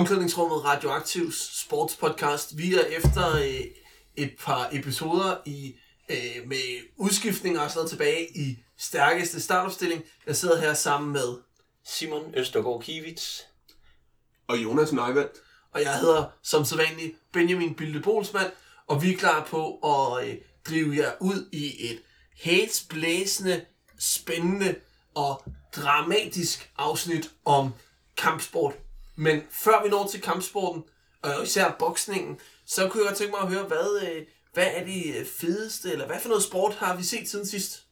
Omklædningsrummet Radioaktivs sportspodcast. Vi er efter øh, et par episoder i øh, med udskiftninger og sådan noget tilbage i stærkeste startopstilling. Jeg sidder her sammen med, Simon Østergaard Kivits. Og Jonas Neivald. og jeg hedder som sædvanlig Benjamin Bilde Bolsmand, og vi er klar på at øh, drive jer ud i et hæsblæsende, spændende og dramatisk afsnit om kampsport. Men før vi når til kampsporten, og især boksningen, så kunne jeg godt tænke mig at høre, hvad, øh, hvad er det øh, fedeste, eller hvad for noget sport har vi set siden sidst?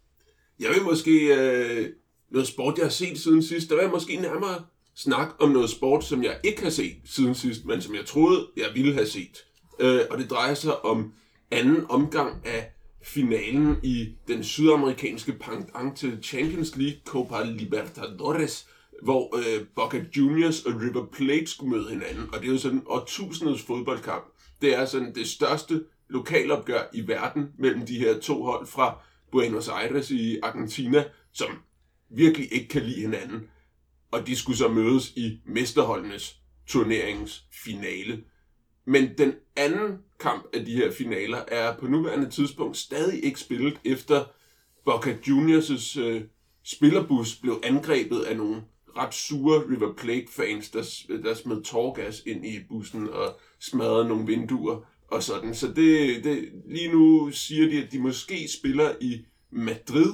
Jeg vil måske... Øh, noget sport, jeg har set siden sidst. Der vil jeg måske nærmere snakke om noget sport, som jeg ikke har set siden sidst, men som jeg troede, jeg ville have set. Øh, og det drejer sig om anden omgang af finalen i den sydamerikanske pendant til Champions League Copa Libertadores, hvor øh, Boca Juniors og River Plate skulle møde hinanden. Og det er jo sådan en årtusindets fodboldkamp. Det er sådan det største lokalopgør i verden mellem de her to hold fra Buenos Aires i Argentina, som virkelig ikke kan lide hinanden. Og de skulle så mødes i mesterholdenes turneringsfinale. Men den anden kamp af de her finaler er på nuværende tidspunkt stadig ikke spillet, efter Boca Juniors' øh, spillerbus blev angrebet af nogle ret sure River Plate-fans, der, der smed tårgas ind i bussen og smadrede nogle vinduer og sådan. Så det, det, lige nu siger de, at de måske spiller i Madrid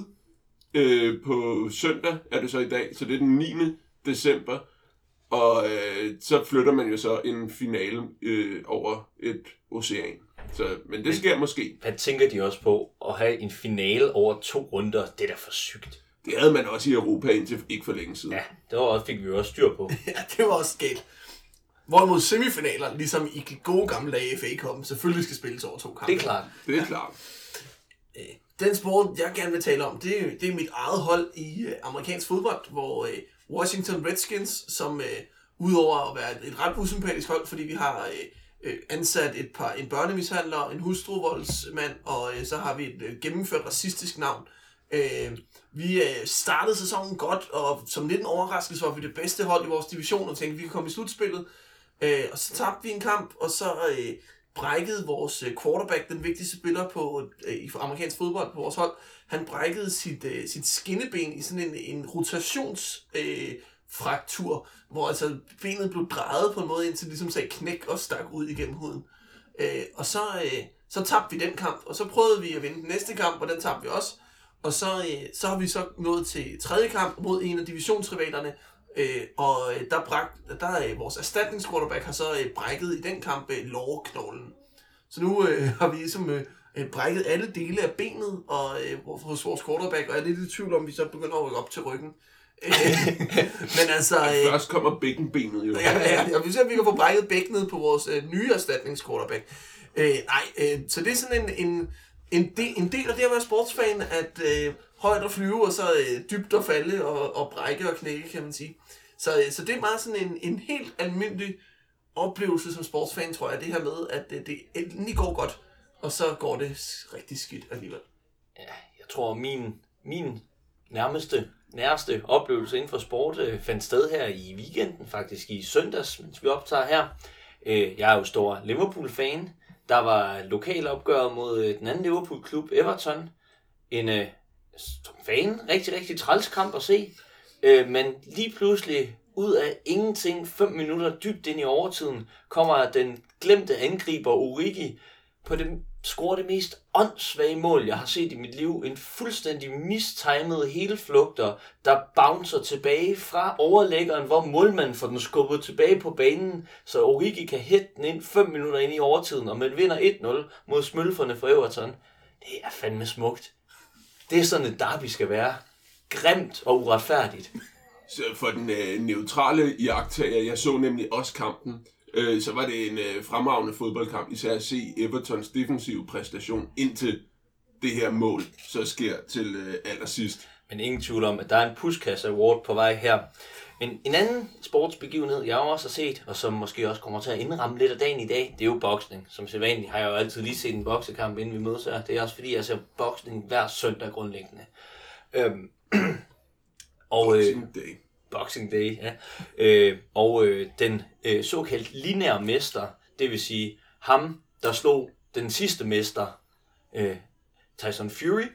øh, på søndag, er det så i dag, så det er den 9. december. Og øh, så flytter man jo så en finale øh, over et ocean. Så, men det sker måske. Hvad tænker de også på at have en finale over to runder? Det er da for sygt. Det havde man også i Europa indtil ikke for længe siden. Ja, det var også, fik vi jo også styr på. Ja, det var også galt. Hvorimod semifinaler, ligesom i de gode gamle dage i FA Cup'en, selvfølgelig skal spilles over to kampe. Det er klart. Det er klart. Den sport, jeg gerne vil tale om, det, er- det er mit eget hold i øh, amerikansk fodbold, hvor øh, Washington Redskins, som øh, udover at være et, et ret usympatisk hold, fordi vi har øh, øh, ansat et par, en børnemishandler, en hustruvoldsmand, og øh, så har vi et øh, gennemført racistisk navn. Øh, vi øh, startede sæsonen godt, og som lidt en overraskelse var vi det bedste hold i vores division, og tænkte, vi kan komme i slutspillet. Øh, og så tabte vi en kamp, og så øh, brækkede vores øh, quarterback, den vigtigste spiller på, øh, i amerikansk fodbold på vores hold, han brækkede sit, øh, sit skinneben i sådan en, en rotations... Øh, fraktur, hvor altså benet blev drejet på en måde, indtil det ligesom sagde knæk og stak ud igennem huden. Øh, og så, øh, så tabte vi den kamp, og så prøvede vi at vinde den næste kamp, og den tabte vi også. Og så, øh, så har vi så nået til tredje kamp mod en af divisionsrivalerne, øh, og øh, der, brak, der er vores erstatningsquarterback har så øh, brækket i den kamp øh, lårknoglen. Så nu øh, har vi ligesom øh, øh, brækket alle dele af benet og, øh, hos vores quarterback, og jeg er lidt i tvivl om, vi så begynder at rykke op til ryggen. Øh, Men altså... Øh, Først kommer bækkenbenet jo. Ja, ja, ja. Vi ser, om vi kan få brækket bækkenet på vores øh, nye erstatningsquarterback. Øh, nej, øh, så det er sådan en, en, en, del, en del af det at være sportsfan, at øh, højt at flyve, og så øh, dybt at falde, og, og brække og knække, kan man sige. Så, øh, så det er meget sådan en, en helt almindelig oplevelse som sportsfan, tror jeg, det her med, at det, det endelig går godt, og så går det rigtig skidt alligevel. Ja, jeg tror, min, min nærmeste, nærmeste oplevelse inden for sport øh, fandt sted her i weekenden, faktisk i søndags, mens vi optager her. Øh, jeg er jo stor Liverpool-fan. Der var lokalopgør mod øh, den anden Liverpool-klub, Everton. En øh, som fan rigtig, rigtig træls kamp at se. Øh, men lige pludselig, ud af ingenting, 5 minutter dybt ind i overtiden, kommer den glemte angriber Origi på det scorer det mest åndssvage mål, jeg har set i mit liv. En fuldstændig mistimet hele flugter, der bouncer tilbage fra overlæggeren, hvor målmanden får den skubbet tilbage på banen, så Origi kan hætte den ind 5 minutter ind i overtiden, og man vinder 1-0 mod smølferne for Everton. Det er fandme smukt. Det er sådan et derby skal være. Grimt og uretfærdigt. Så for den øh, neutrale iagttager, jeg så nemlig også kampen, øh, så var det en øh, fremragende fodboldkamp, især at se Evertons defensive præstation indtil det her mål så sker til øh, allersidst. Men ingen tvivl om, at der er en Puskas Award på vej her. En, en anden sportsbegivenhed, jeg også har set, og som måske også kommer til at indramme lidt af dagen i dag, det er jo boksning. Som sædvanligt har jeg jo altid lige set en boksekamp, inden vi mødes her. Det er også fordi, jeg ser boksning hver søndag grundlæggende. Øhm, og, øh, Day. Boxing Day, ja. Øh, og øh, den øh, såkaldt lineære mester, det vil sige ham, der slog den sidste mester, øh, Tyson Fury,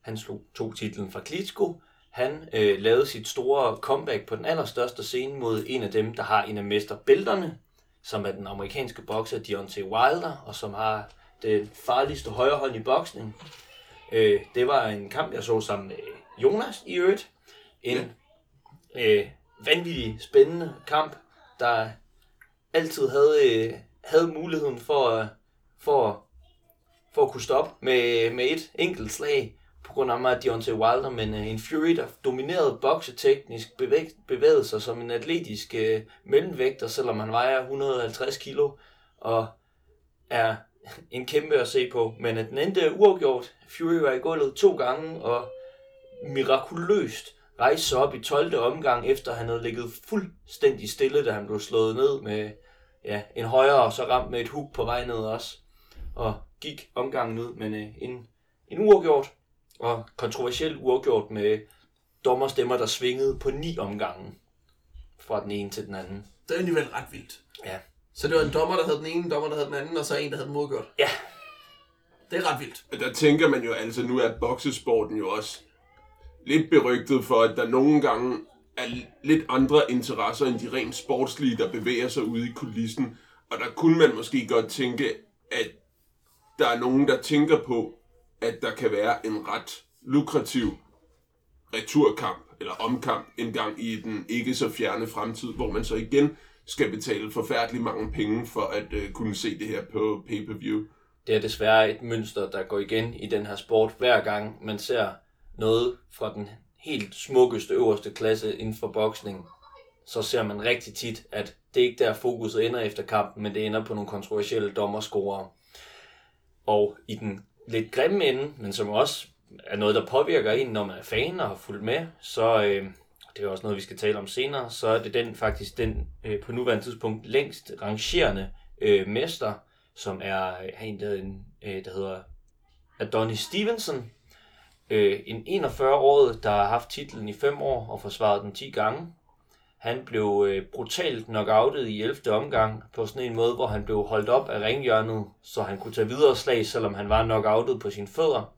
han slog to titlen fra Klitschko, han øh, lavede sit store comeback på den allerstørste scene mod en af dem, der har en af mesterbælterne, som er den amerikanske bokser Deontay Wilder, og som har det farligste højre hånd i boksning. Øh, det var en kamp, jeg så sammen med Jonas i øvrigt. En øh, vanvittig spændende kamp, der altid havde, øh, havde muligheden for, øh, for, for at kunne stoppe med, med et enkelt slag på grund af mig Deontay Wilder, men øh, en Fury, der dominerede bokseteknisk, bevæg, bevægede sig som en atletisk øh, mellemvægter, selvom han vejer 150 kilo, og er en kæmpe at se på. Men at den endte uafgjort. Fury var i gulvet to gange, og mirakuløst rejste sig op i 12. omgang, efter han havde ligget fuldstændig stille, da han blev slået ned med ja, en højre, og så ramt med et hug på vej ned også. Og gik omgangen ud, men øh, en, en uafgjort, og kontroversiel uafgjort med dommerstemmer, der svingede på ni omgange fra den ene til den anden. Det er alligevel ret vildt. Ja. Så det var en dommer, der havde den ene, en dommer, der havde den anden, og så en, der havde den modgjort. Ja, Det er ret vildt. Og Der tænker man jo altså, nu er boksesporten jo også lidt berygtet for, at der nogle gange er lidt andre interesser end de rent sportslige, der bevæger sig ude i kulissen. Og der kunne man måske godt tænke, at der er nogen, der tænker på, at der kan være en ret lukrativ returkamp eller omkamp en gang i den ikke så fjerne fremtid, hvor man så igen skal betale forfærdelig mange penge for at øh, kunne se det her på pay-per-view. det er desværre et mønster, der går igen i den her sport hver gang man ser noget fra den helt smukkeste øverste klasse inden for boksning. Så ser man rigtig tit, at det ikke der fokuset ender efter kampen, men det ender på nogle kontroversielle dommerscorer. Og i den lidt grimme ende, men som også er noget, der påvirker en, når man er fan og har fulgt med, så øh, det er også noget, vi skal tale om senere, så er det den faktisk den øh, på nuværende tidspunkt længst rangerende øh, mester, som er øh, en, der, en, øh, der hedder Adonis Stevenson. Øh, en 41-årig, der har haft titlen i 5 år og forsvaret den 10 gange. Han blev øh, brutalt knockoutet i 11. omgang på sådan en måde, hvor han blev holdt op af ringhjørnet, så han kunne tage videre slag, selvom han var knockoutet på sine fødder.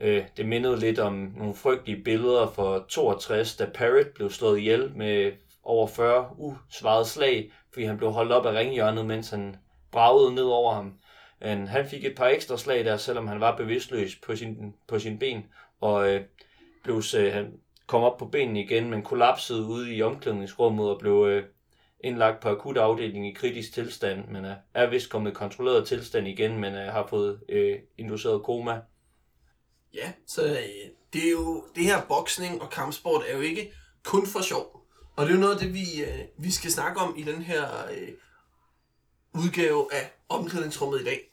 Øh, det mindede lidt om nogle frygtelige billeder for 62, da Parrot blev slået ihjel med over 40 usvarede slag, fordi han blev holdt op af ringhjørnet, mens han bragede ned over ham. Men han fik et par ekstra slag der, selvom han var bevidstløs på sin, på sin ben, og øh, blev, øh, han kom op på benene igen, men kollapsede ude i omklædningsrummet og blev øh, indlagt på akut afdeling i kritisk tilstand, men øh, er vist kommet i kontrolleret tilstand igen, men øh, har fået øh, induceret koma. Ja, så øh, det er jo, det her boksning og kampsport er jo ikke kun for sjov. Og det er jo noget af det, vi, øh, vi skal snakke om i den her øh, udgave af omklædningsrummet i dag.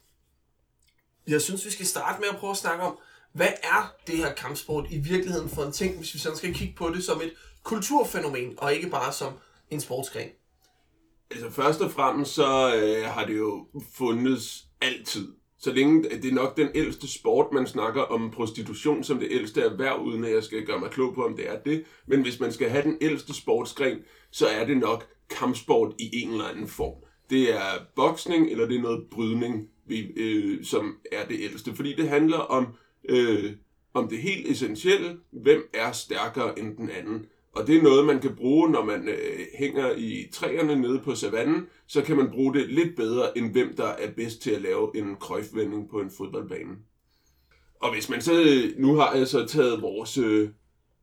Jeg synes, vi skal starte med at prøve at snakke om, hvad er det her kampsport i virkeligheden for en ting, hvis vi sådan skal kigge på det som et kulturfænomen, og ikke bare som en sportsgren. Altså først og fremmest så øh, har det jo fundet altid. Så længe det er nok den ældste sport, man snakker om prostitution som det ældste erhverv, uden at jeg skal gøre mig klog på, om det er det. Men hvis man skal have den ældste sportsgren, så er det nok kampsport i en eller anden form. Det er boksning, eller det er noget brydning, øh, som er det ældste. Fordi det handler om, øh, om det helt essentielle, hvem er stærkere end den anden. Og det er noget, man kan bruge, når man øh, hænger i træerne nede på savannen. Så kan man bruge det lidt bedre, end hvem der er bedst til at lave en krøjfvending på en fodboldbane. Og hvis man så, øh, nu har jeg så taget vores, øh,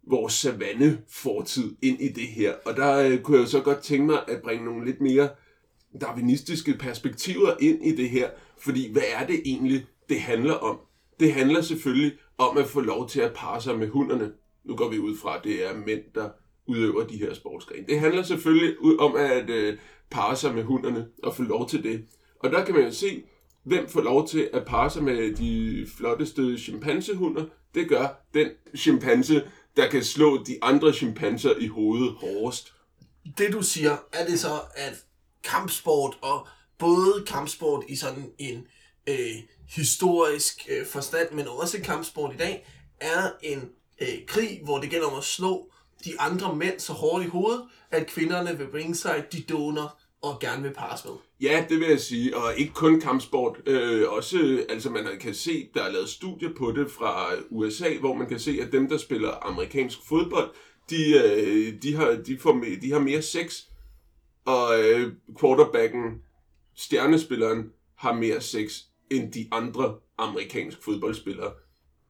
vores savanne-fortid ind i det her, og der øh, kunne jeg jo så godt tænke mig at bringe nogle lidt mere darwinistiske perspektiver ind i det her, fordi hvad er det egentlig, det handler om? Det handler selvfølgelig om at få lov til at parre sig med hunderne. Nu går vi ud fra, at det er mænd, der udøver de her sportsgrene. Det handler selvfølgelig om at øh, parre sig med hunderne og få lov til det. Og der kan man jo se, hvem får lov til at parre sig med de flotteste chimpansehunder. Det gør den chimpanse, der kan slå de andre chimpanser i hovedet hårdest. Det du siger, er det så, at kampsport og både kampsport i sådan en øh, historisk øh, forstand, men også kampsport i dag, er en øh, krig, hvor det gælder om at slå de andre mænd så hårdt i hovedet, at kvinderne vil bringe sig de doner og gerne vil pares med. Ja, det vil jeg sige, og ikke kun kampsport. Øh, også, altså man kan se, der er lavet studier på det fra USA, hvor man kan se, at dem, der spiller amerikansk fodbold, de, øh, de, har, de, får, me- de har mere sex, og øh, quarterbacken, stjernespilleren, har mere sex end de andre amerikanske fodboldspillere.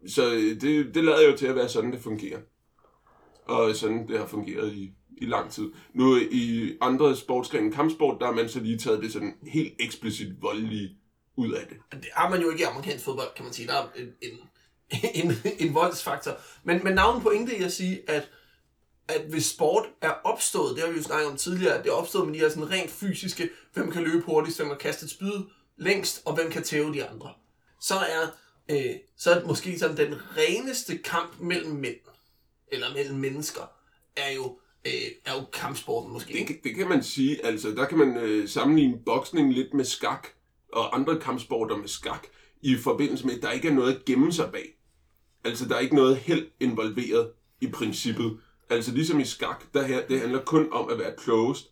Så øh, det, det lader jo til at være sådan, det fungerer. Og sådan, det har fungeret i, i lang tid. Nu i andre sportsgrene, kampsport, der har man så lige taget det sådan helt eksplicit voldelige ud af det. Det har man jo ikke i amerikansk fodbold, kan man sige. Der er en, en, en, en voldsfaktor. Men, men navnet pointe er at sige, at, at hvis sport er opstået, det har vi jo snakket om tidligere, at det er opstået med de her sådan rent fysiske, hvem kan løbe hurtigst, hvem kan kaste et spyd længst, og hvem kan tæve de andre. Så er, øh, så er det måske sådan den reneste kamp mellem mænd, eller mellem mennesker, er jo, øh, er jo kampsporten måske. Det, kan- det kan man sige. Altså, der kan man øh, sammenligne boksning lidt med skak, og andre kampsporter med skak, i forbindelse med, at der ikke er noget at gemme sig bag. Altså, der er ikke noget held involveret i princippet. Altså, ligesom i skak, der her, det handler kun om at være closed,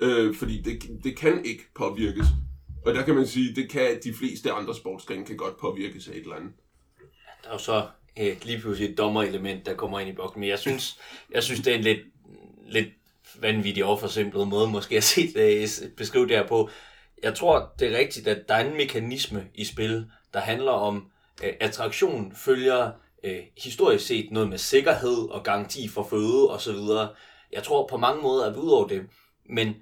øh, fordi det, det kan ikke påvirkes. Og der kan man sige, det kan de fleste andre sportsgrene kan godt påvirkes af et eller andet. Der er jo så øh, lige pludselig et dommerelement, der kommer ind i boksen. Men jeg synes, jeg synes det er en lidt, lidt vanvittig overforsimplet måde, måske at se det, øh, beskrive det her på. Jeg tror, det er rigtigt, at der er en mekanisme i spil, der handler om, øh, attraktion følger øh, historisk set noget med sikkerhed og garanti for føde osv. Jeg tror på mange måder at vi ud over det, men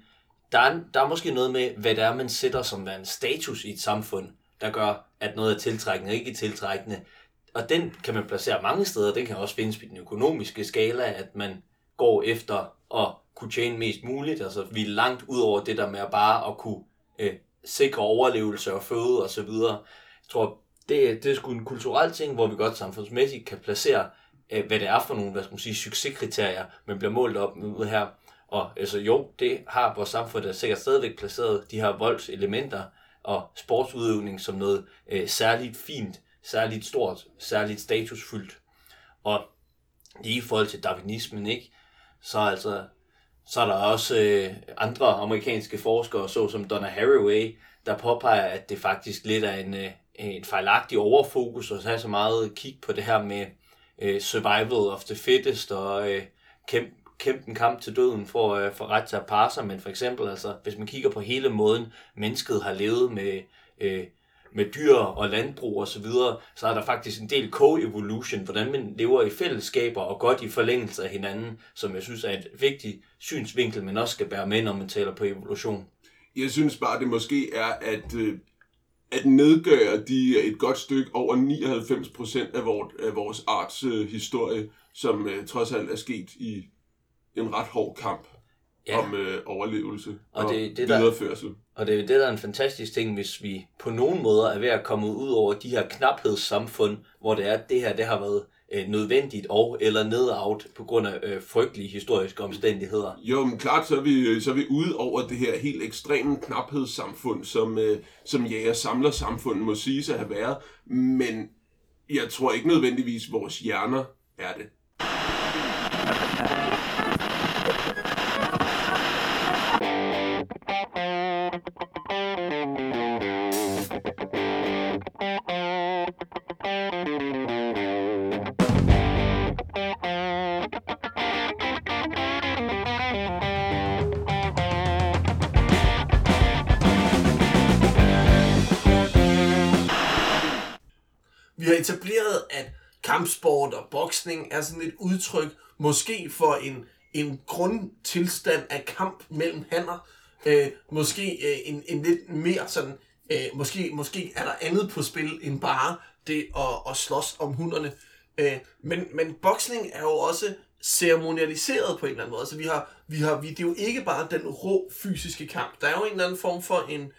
der er, der er måske noget med, hvad det er, man sætter som en status i et samfund, der gør, at noget er tiltrækkende og ikke tiltrækkende. Og den kan man placere mange steder. Den kan også findes i den økonomiske skala, at man går efter at kunne tjene mest muligt. Altså vi er langt ud over det der med at bare at kunne øh, sikre overlevelse og føde og så videre. Jeg tror, det, det er sgu en kulturel ting, hvor vi godt samfundsmæssigt kan placere, øh, hvad det er for nogle, hvad skal man sige, succeskriterier, man bliver målt op med her. Og altså jo, det har vores samfund da sikkert stadigvæk placeret de her voldselementer og sportsudøvning som noget øh, særligt fint, særligt stort, særligt statusfyldt. Og lige i forhold til darwinismen, ikke? Så altså, så er der også øh, andre amerikanske forskere, såsom Donna Haraway, der påpeger, at det faktisk lidt er en, øh, en fejlagtig overfokus og have så meget kig på det her med øh, survival of the fittest og øh, kæmpe, kæmpe en kamp til døden for, øh, for ret til at parre sig. Men for eksempel, altså, hvis man kigger på hele måden, mennesket har levet med, øh, med dyr og landbrug og så videre, så er der faktisk en del co-evolution, hvordan man lever i fællesskaber og godt i forlængelse af hinanden, som jeg synes er et vigtigt synsvinkel, man også skal bære med, når man taler på evolution. Jeg synes bare, det måske er at, øh, at nedgøre de et godt stykke over 99% af, vores, af vores arts øh, historie, som øh, trods alt er sket i en ret hård kamp Ja. om øh, overlevelse og, Og og det- det, det der- videreførsel. Og det er jo det, der er en fantastisk ting, hvis vi på nogen måder er ved at komme ud over de her knaphedssamfund, hvor det er, at det her det har været øh, nødvendigt og eller nedarvet på grund af øh, frygtelige historiske omstændigheder. Jo, men klart, så er, vi, øh, så er vi ude over det her helt ekstreme knaphedssamfund, som, øh, som jæger samler samfundet må siges at have været. Men jeg tror ikke nødvendigvis, vores hjerner er det. Og boksning er sådan et udtryk, måske for en, en grundtilstand af kamp mellem hænder. Øh, måske øh, en, en lidt mere sådan, øh, måske, måske er der andet på spil end bare det at, at slås om hunderne. Øh, men, men boksning er jo også ceremonialiseret på en eller anden måde. Altså vi har, vi har, vi, det er jo ikke bare den rå fysiske kamp. Der er jo en eller anden form for en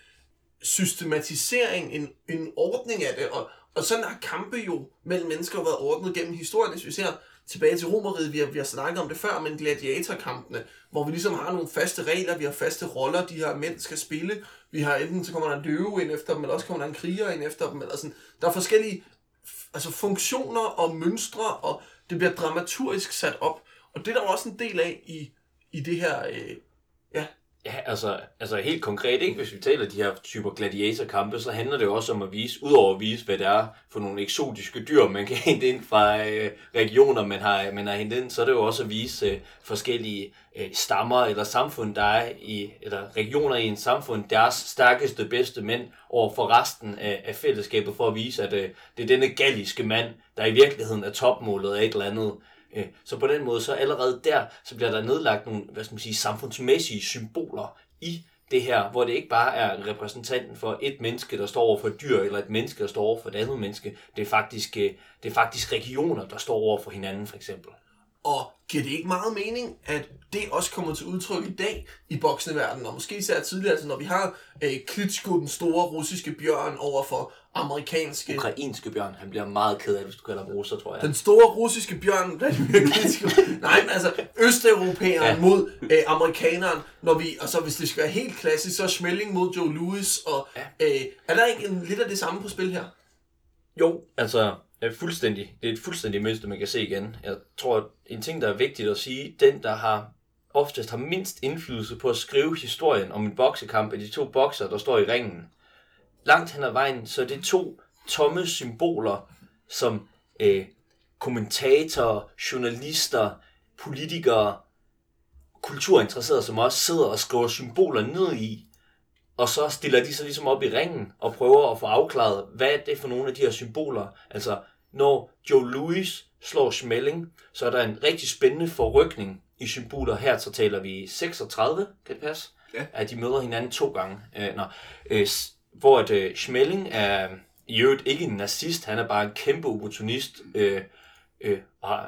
systematisering, en, en ordning af det, og, og sådan har kampe jo mellem mennesker været ordnet gennem historien. Hvis vi ser tilbage til Romeriet, vi har, vi har snakket om det før, men gladiatorkampene, hvor vi ligesom har nogle faste regler, vi har faste roller, de her mænd skal spille. Vi har enten så kommer der en løve ind efter dem, eller også kommer der en kriger ind efter dem. Eller sådan. Der er forskellige altså funktioner og mønstre, og det bliver dramaturgisk sat op. Og det er der også en del af i, i det her, øh, ja, altså, altså helt konkret, ikke? hvis vi taler de her typer gladiatorkampe, så handler det jo også om at vise, udover at vise, hvad det er for nogle eksotiske dyr, man kan hente ind fra øh, regioner, man har, man har hentet ind, så er det jo også at vise øh, forskellige øh, stammer eller samfund, der er i, eller regioner i en samfund, deres stærkeste, bedste mænd over for resten af, af fællesskabet, for at vise, at øh, det er denne galliske mand, der i virkeligheden er topmålet af et eller andet Øh, så på den måde, så allerede der, så bliver der nedlagt nogle, hvad skal man sige, samfundsmæssige symboler i det her, hvor det ikke bare er repræsentanten for et menneske, der står over for et dyr, eller et menneske, der står over for et andet menneske. Det er faktisk, øh, det er faktisk regioner, der står over for hinanden, for eksempel. Og giver det ikke meget mening, at det også kommer til udtryk i dag i bokseverdenen, og måske især tidligere, altså når vi har øh, Klitschko, den store russiske bjørn, over for amerikanske... Ukrainske bjørn, han bliver meget ked af, hvis du kalder ham russer, tror jeg. Den store russiske bjørn. Nej, men altså, østeuropæeren ja. mod øh, amerikaneren, når vi, og så hvis det skal være helt klassisk, så er Schmeling mod Joe Louis, og ja. øh, er der ikke en, lidt af det samme på spil her? Jo, altså, er fuldstændig, det er et fuldstændig mønster, man kan se igen. Jeg tror, at en ting, der er vigtigt at sige, den, der har oftest har mindst indflydelse på at skrive historien om en boksekamp af de to bokser, der står i ringen. Langt hen ad vejen, så er det to tomme symboler, som øh, kommentatorer, journalister, politikere, kulturinteresserede som også sidder og skriver symboler ned i, og så stiller de sig ligesom op i ringen og prøver at få afklaret, hvad er det for nogle af de her symboler. Altså, når Joe Louis slår Schmeling, så er der en rigtig spændende forrykning i symboler. Her så taler vi 36, kan det passe? Ja. At de møder hinanden to gange. Øh, når, øh, hvor at, øh, Schmeling er i øvrigt ikke en nazist, han er bare en kæmpe opportunist. Øh, øh, og,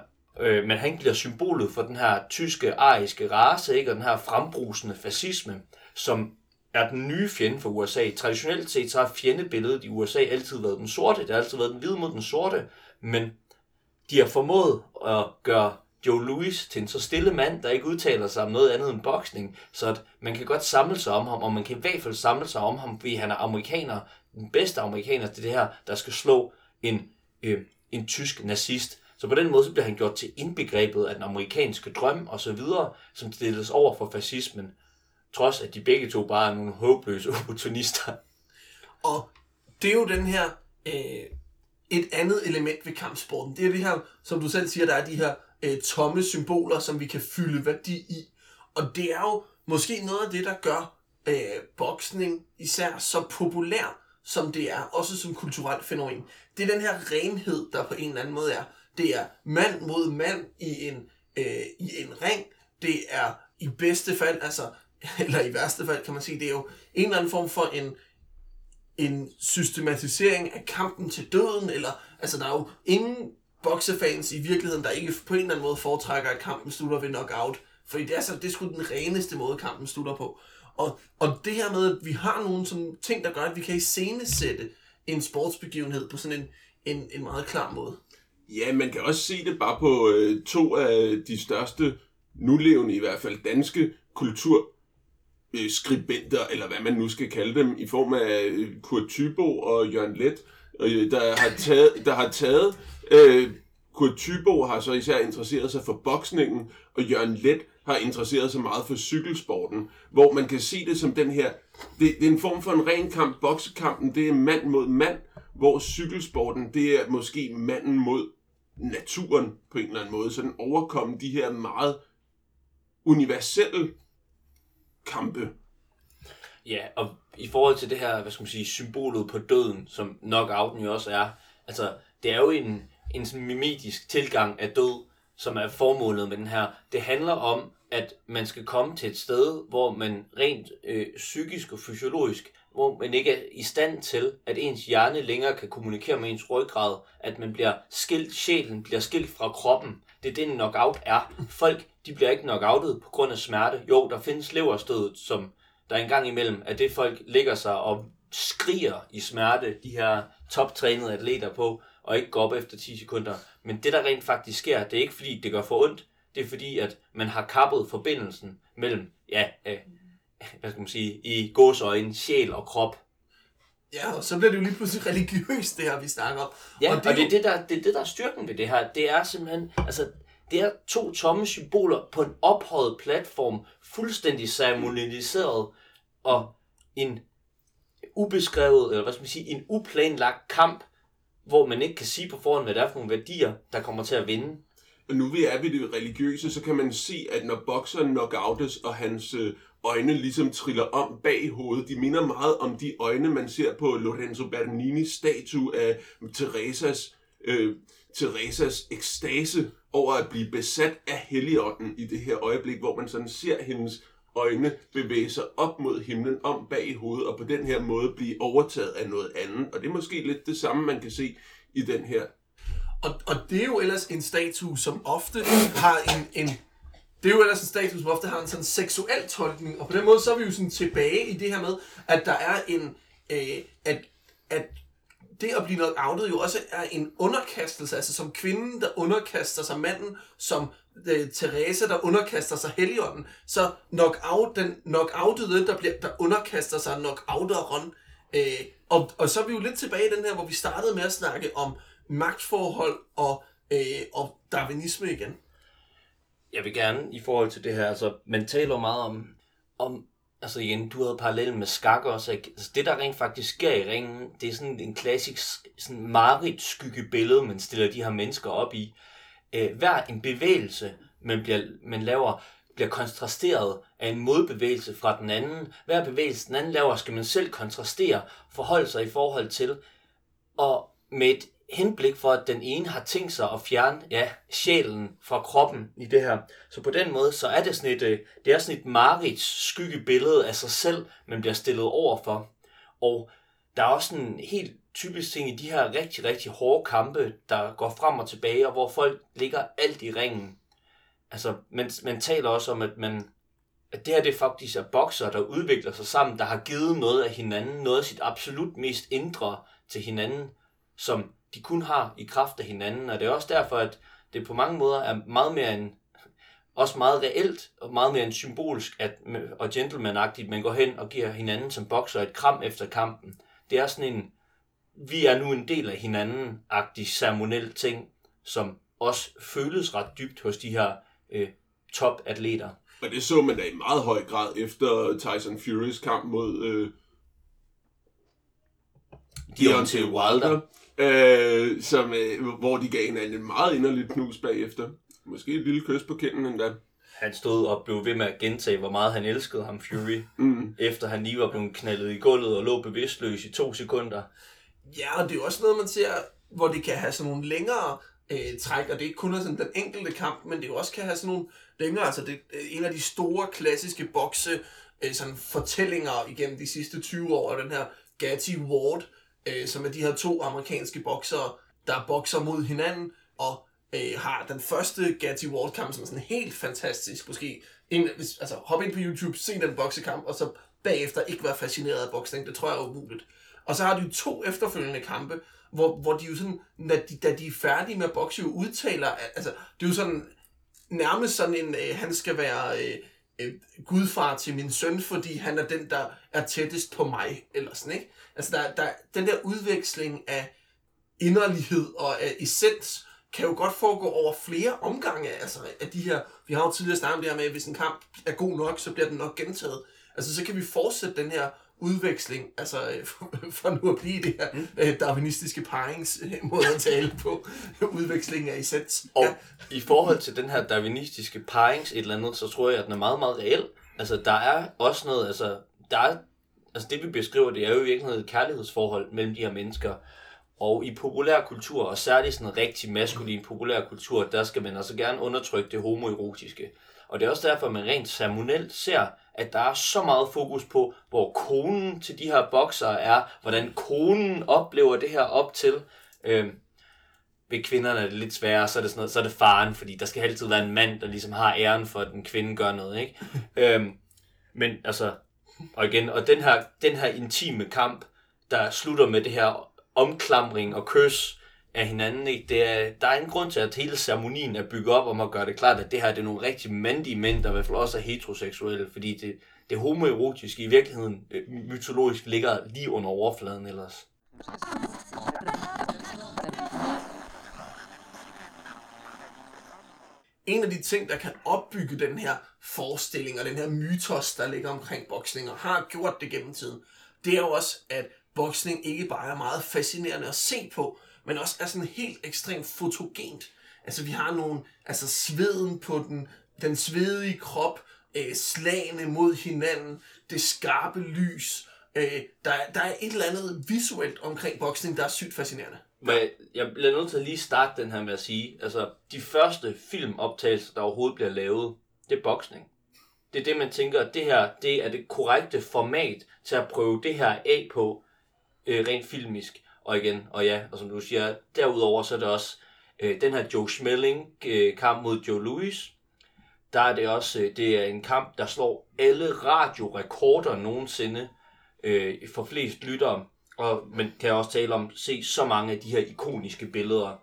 øh, men han bliver symbolet for den her tyske, ariske race, ikke? og den her frembrusende fascisme, som er den nye fjende for USA. Traditionelt set så har fjendebilledet i USA altid været den sorte. Det har altid været den hvide mod den sorte. Men de har formået at gøre Joe Louis til en så stille mand, der ikke udtaler sig om noget andet end boksning, så at man kan godt samle sig om ham, og man kan i hvert fald samle sig om ham, fordi han er amerikaner, den bedste amerikaner til det her, der skal slå en, øh, en tysk nazist. Så på den måde så bliver han gjort til indbegrebet af den amerikanske drøm og så videre, som stilles over for fascismen trods at de begge to bare er nogle håbløse opportunister. Og det er jo den her, øh, et andet element ved kampsporten. Det er det her, som du selv siger, der er de her øh, tomme symboler, som vi kan fylde værdi i. Og det er jo måske noget af det, der gør øh, boksning især så populær, som det er, også som kulturelt fænomen. Det er den her renhed, der på en eller anden måde er. Det er mand mod mand i en, øh, i en ring. Det er i bedste fald, altså eller i værste fald kan man sige, det er jo en eller anden form for en, en systematisering af kampen til døden, eller altså der er jo ingen boksefans i virkeligheden, der ikke på en eller anden måde foretrækker, at kampen slutter ved knockout. Fordi det er, så, det er sgu den reneste måde, kampen slutter på. Og, og det her med, at vi har nogle sådan ting, der gør, at vi kan iscenesætte en sportsbegivenhed på sådan en, en, en meget klar måde. Ja, man kan også se det bare på øh, to af de største nulevende, i hvert fald danske kultur øh, skribenter, eller hvad man nu skal kalde dem, i form af øh, Kurt Thybo og Jørgen Let, øh, der har taget, der har taget øh, Kurt Thybo har så især interesseret sig for boksningen, og Jørgen Let har interesseret sig meget for cykelsporten, hvor man kan se det som den her, det, det er en form for en ren kamp, boksekampen, det er mand mod mand, hvor cykelsporten, det er måske manden mod naturen på en eller anden måde, så den overkommer de her meget universelle kampe. Ja, og i forhold til det her, hvad skal man sige, symbolet på døden, som knockouten jo også er, altså, det er jo en, en sådan mimetisk tilgang af død, som er formålet med den her. Det handler om, at man skal komme til et sted, hvor man rent øh, psykisk og fysiologisk, hvor man ikke er i stand til, at ens hjerne længere kan kommunikere med ens ryggrad, at man bliver skilt, sjælen bliver skilt fra kroppen. Det er det, en knockout er. Folk, de bliver ikke knockoutet på grund af smerte. Jo, der findes leverstødet, som der engang imellem, at det folk ligger sig og skriger i smerte, de her toptrænede atleter på, og ikke går op efter 10 sekunder. Men det, der rent faktisk sker, det er ikke fordi, det gør for ondt. Det er fordi, at man har kappet forbindelsen mellem, ja, øh, hvad skal man sige, i gåsøjne, sjæl og krop. Ja, og så bliver det jo lige pludselig religiøst, det her, vi snakker om. Ja, og det, er og det, er det, der, det er det, der er styrken ved det her. Det er simpelthen, altså, det er to tomme symboler på en ophøjet platform, fuldstændig ceremonialiseret, og en ubeskrevet, eller hvad skal man sige, en uplanlagt kamp, hvor man ikke kan sige på forhånd, hvad det er for nogle værdier, der kommer til at vinde. Og nu vi er ved det religiøse, så kan man se, at når bokseren knockoutes, og hans øh, øjne ligesom triller om bag hovedet, de minder meget om de øjne, man ser på Lorenzo Bernini's statue af Teresas, øh, Teresas ekstase over at blive besat af Helligånden i det her øjeblik, hvor man sådan ser hendes øjne bevæge sig op mod himlen om bag i hovedet, og på den her måde blive overtaget af noget andet. Og det er måske lidt det samme, man kan se i den her. Og, og det er jo ellers en statue, som ofte har en, en det er jo ellers en status, som ofte har en sådan seksuel tolkning, og på den måde så er vi jo sådan tilbage i det her med, at der er en, øh, at, at det at blive knockoutet jo også er en underkastelse, altså som kvinden, der underkaster sig manden, som øh, Teresa, der underkaster sig Helligånden, så knockout, den knockoutede, der, bliver, der underkaster sig knockouteren. Øh, og, og så er vi jo lidt tilbage i den her, hvor vi startede med at snakke om magtforhold og, øh, og darwinisme igen. Jeg vil gerne i forhold til det her, altså man taler meget om, om altså igen, du havde parallellen med skak også, ikke? Altså, det der rent faktisk sker i ringen, det er sådan en klassisk sådan marit skyggebillede, man stiller de her mennesker op i. Øh, hver en bevægelse, man, bliver, man laver, bliver kontrasteret af en modbevægelse fra den anden. Hver bevægelse, den anden laver, skal man selv kontrastere, forholde sig i forhold til. Og med et henblik for, at den ene har tænkt sig at fjerne ja, sjælen fra kroppen i det her. Så på den måde, så er det sådan et, øh, det er sådan et marits skyggebillede af sig selv, man bliver stillet over for. Og der er også en helt typisk ting i de her rigtig, rigtig hårde kampe, der går frem og tilbage, og hvor folk ligger alt i ringen. Altså, man, man taler også om, at man at det her det faktisk er bokser, der udvikler sig sammen, der har givet noget af hinanden, noget af sit absolut mest indre til hinanden, som de kun har i kraft af hinanden. Og det er også derfor, at det på mange måder er meget mere en, også meget reelt og meget mere en symbolsk at, og gentlemanagtigt, man går hen og giver hinanden som bokser et kram efter kampen. Det er sådan en, vi er nu en del af hinanden-agtig ceremoniel ting, som også føles ret dybt hos de her øh, topatleter. Og det så man da i meget høj grad efter Tyson Furys kamp mod øh, Deontay Wilder, øh, som, øh, hvor de gav hinanden en meget inderligt knus bagefter. Måske et lille kys på kinden endda. Han stod og blev ved med at gentage, hvor meget han elskede ham, Fury, Mm. efter han lige var blevet knaldet i gulvet og lå bevidstløs i to sekunder. Ja, og det er jo også noget, man ser, hvor det kan have sådan nogle længere øh, træk, og det er ikke kun er sådan den enkelte kamp, men det jo også kan have sådan nogle længere, altså det er en af de store klassiske bokse øh, sådan fortællinger igennem de sidste 20 år, den her Gatti Ward, øh, som er de her to amerikanske boksere, der bokser mod hinanden, og øh, har den første Gatti Ward kamp, som er sådan helt fantastisk, måske, en, hvis, altså hop ind på YouTube, se den boksekamp, og så bagefter ikke være fascineret af boksning, det tror jeg er umuligt. Og så har de jo to efterfølgende kampe, hvor, hvor de jo sådan, når de, da de er færdige med at bokse, jo udtaler, altså, det er jo sådan, nærmest sådan en, øh, han skal være øh, øh, gudfar til min søn, fordi han er den, der er tættest på mig, eller sådan, ikke? Altså, der, der, den der udveksling af inderlighed og af essens, kan jo godt foregå over flere omgange, altså af de her, vi har jo tidligere snakket om det her med, at hvis en kamp er god nok, så bliver den nok gentaget. Altså, så kan vi fortsætte den her udveksling, altså øh, for nu at blive det her øh, darwinistiske parings øh, at tale på, udveksling af essens. Og ja. i forhold til den her darwinistiske parings et eller andet, så tror jeg, at den er meget, meget reel. Altså, der er også noget, altså, der er, altså det vi beskriver, det er jo i virkeligheden et kærlighedsforhold mellem de her mennesker. Og i populærkultur, og særligt sådan en rigtig maskulin populærkultur, der skal man altså gerne undertrykke det homoerotiske. Og det er også derfor, at man rent ceremonielt ser, at der er så meget fokus på, hvor konen til de her boksere er, hvordan konen oplever det her op til. Øhm, ved kvinderne er det lidt sværere, så er det, sådan noget, så er det faren, fordi der skal altid være en mand, der ligesom har æren for, at den kvinde gør noget, ikke? øhm, men altså, og igen, og den her, den her intime kamp, der slutter med det her omklamring og kys af hinanden, ikke? Det er, der er en grund til, at hele ceremonien er bygget op om at gøre det klart, at det her det er nogle rigtig mandige mænd, der i hvert fald også er heteroseksuelle, fordi det, det homoerotiske i virkeligheden øh, mytologisk ligger lige under overfladen ellers. en af de ting, der kan opbygge den her forestilling og den her mytos, der ligger omkring boksning, og har gjort det gennem tiden, det er jo også, at boksning ikke bare er meget fascinerende at se på, men også er sådan helt ekstremt fotogent. Altså vi har nogle, altså sveden på den, den svedige krop, øh, slagene mod hinanden, det skarpe lys. Øh, der, der er et eller andet visuelt omkring boksning, der er sygt fascinerende. Men jeg bliver nødt til at lige starte den her med at sige, altså de første filmoptagelser, der overhovedet bliver lavet, det er boksning. Det er det, man tænker, at det her, det er det korrekte format til at prøve det her af på, øh, rent filmisk. Og igen, og ja, og som du siger, derudover så er det også øh, den her Joe Schmeling øh, kamp mod Joe Louis. Der er det også, øh, det er en kamp, der slår alle radiorekorder nogensinde øh, for flest lyttere. Og man kan også tale om, se så mange af de her ikoniske billeder.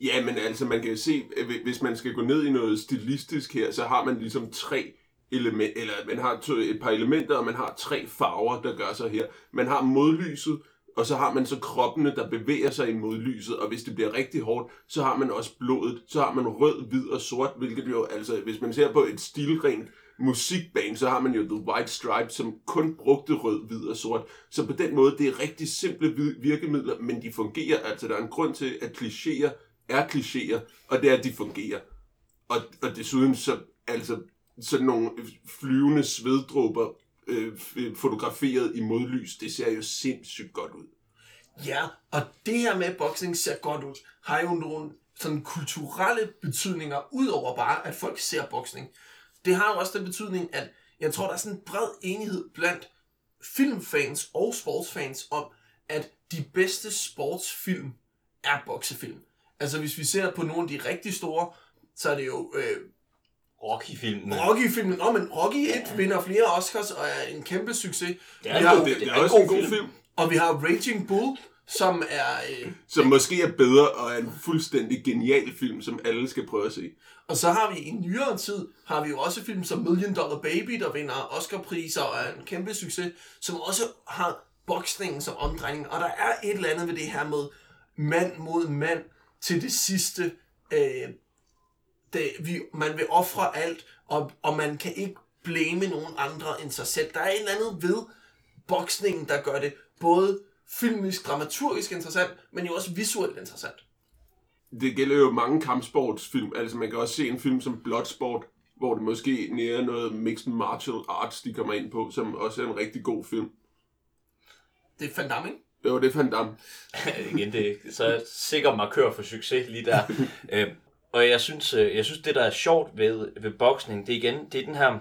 Ja, men altså man kan se, øh, hvis man skal gå ned i noget stilistisk her, så har man ligesom tre element, eller man har et par elementer, og man har tre farver, der gør sig her. Man har modlyset, og så har man så kroppene, der bevæger sig imod lyset, og hvis det bliver rigtig hårdt, så har man også blodet. Så har man rød, hvid og sort, hvilket jo, altså hvis man ser på et stilrent musikbane, så har man jo The White Stripes, som kun brugte rød, hvid og sort. Så på den måde, det er rigtig simple virkemidler, men de fungerer. Altså der er en grund til, at klichéer er klichéer, og det er, at de fungerer. Og, og desuden så, altså, sådan nogle flyvende sveddråber øh, fotograferet i modlys, det ser jo sindssygt godt ud. Ja, og det her med, at boxing ser godt ud, har jo nogle sådan kulturelle betydninger, udover bare, at folk ser boksning. Det har jo også den betydning, at jeg tror, der er sådan en bred enighed blandt filmfans og sportsfans om, at de bedste sportsfilm er boksefilm. Altså hvis vi ser på nogle af de rigtig store, så er det jo øh, Rocky-filmen. Rocky-filmen. Nå, men Rocky 1 ja. vinder flere Oscars og er en kæmpe succes. Det er, vi har, det, det er, er også en god film. film. Og vi har Raging Bull, som er... Øh, som måske er bedre og er en fuldstændig genial film, som alle skal prøve at se. Og så har vi i nyere tid, har vi jo også film som Million Dollar Baby, der vinder Oscar-priser og er en kæmpe succes, som også har boksningen som omdrejning. Og der er et eller andet ved det her med mand mod mand til det sidste. Øh, det, vi, man vil ofre alt, og, og man kan ikke blame nogen andre end sig selv. Der er et eller andet ved boksningen, der gør det både filmisk, dramaturgisk interessant, men jo også visuelt interessant. Det gælder jo mange kampsportsfilm. Altså man kan også se en film som Bloodsport, hvor det måske nære noget mixed martial arts, de kommer ind på, som også er en rigtig god film. Det er Van Damme, ikke? Jo, det er Van Damme. Igen, det er så sikker markør for succes lige der. øh, og jeg synes, øh, jeg synes, det der er sjovt ved, ved boksning, det er igen, det er den her,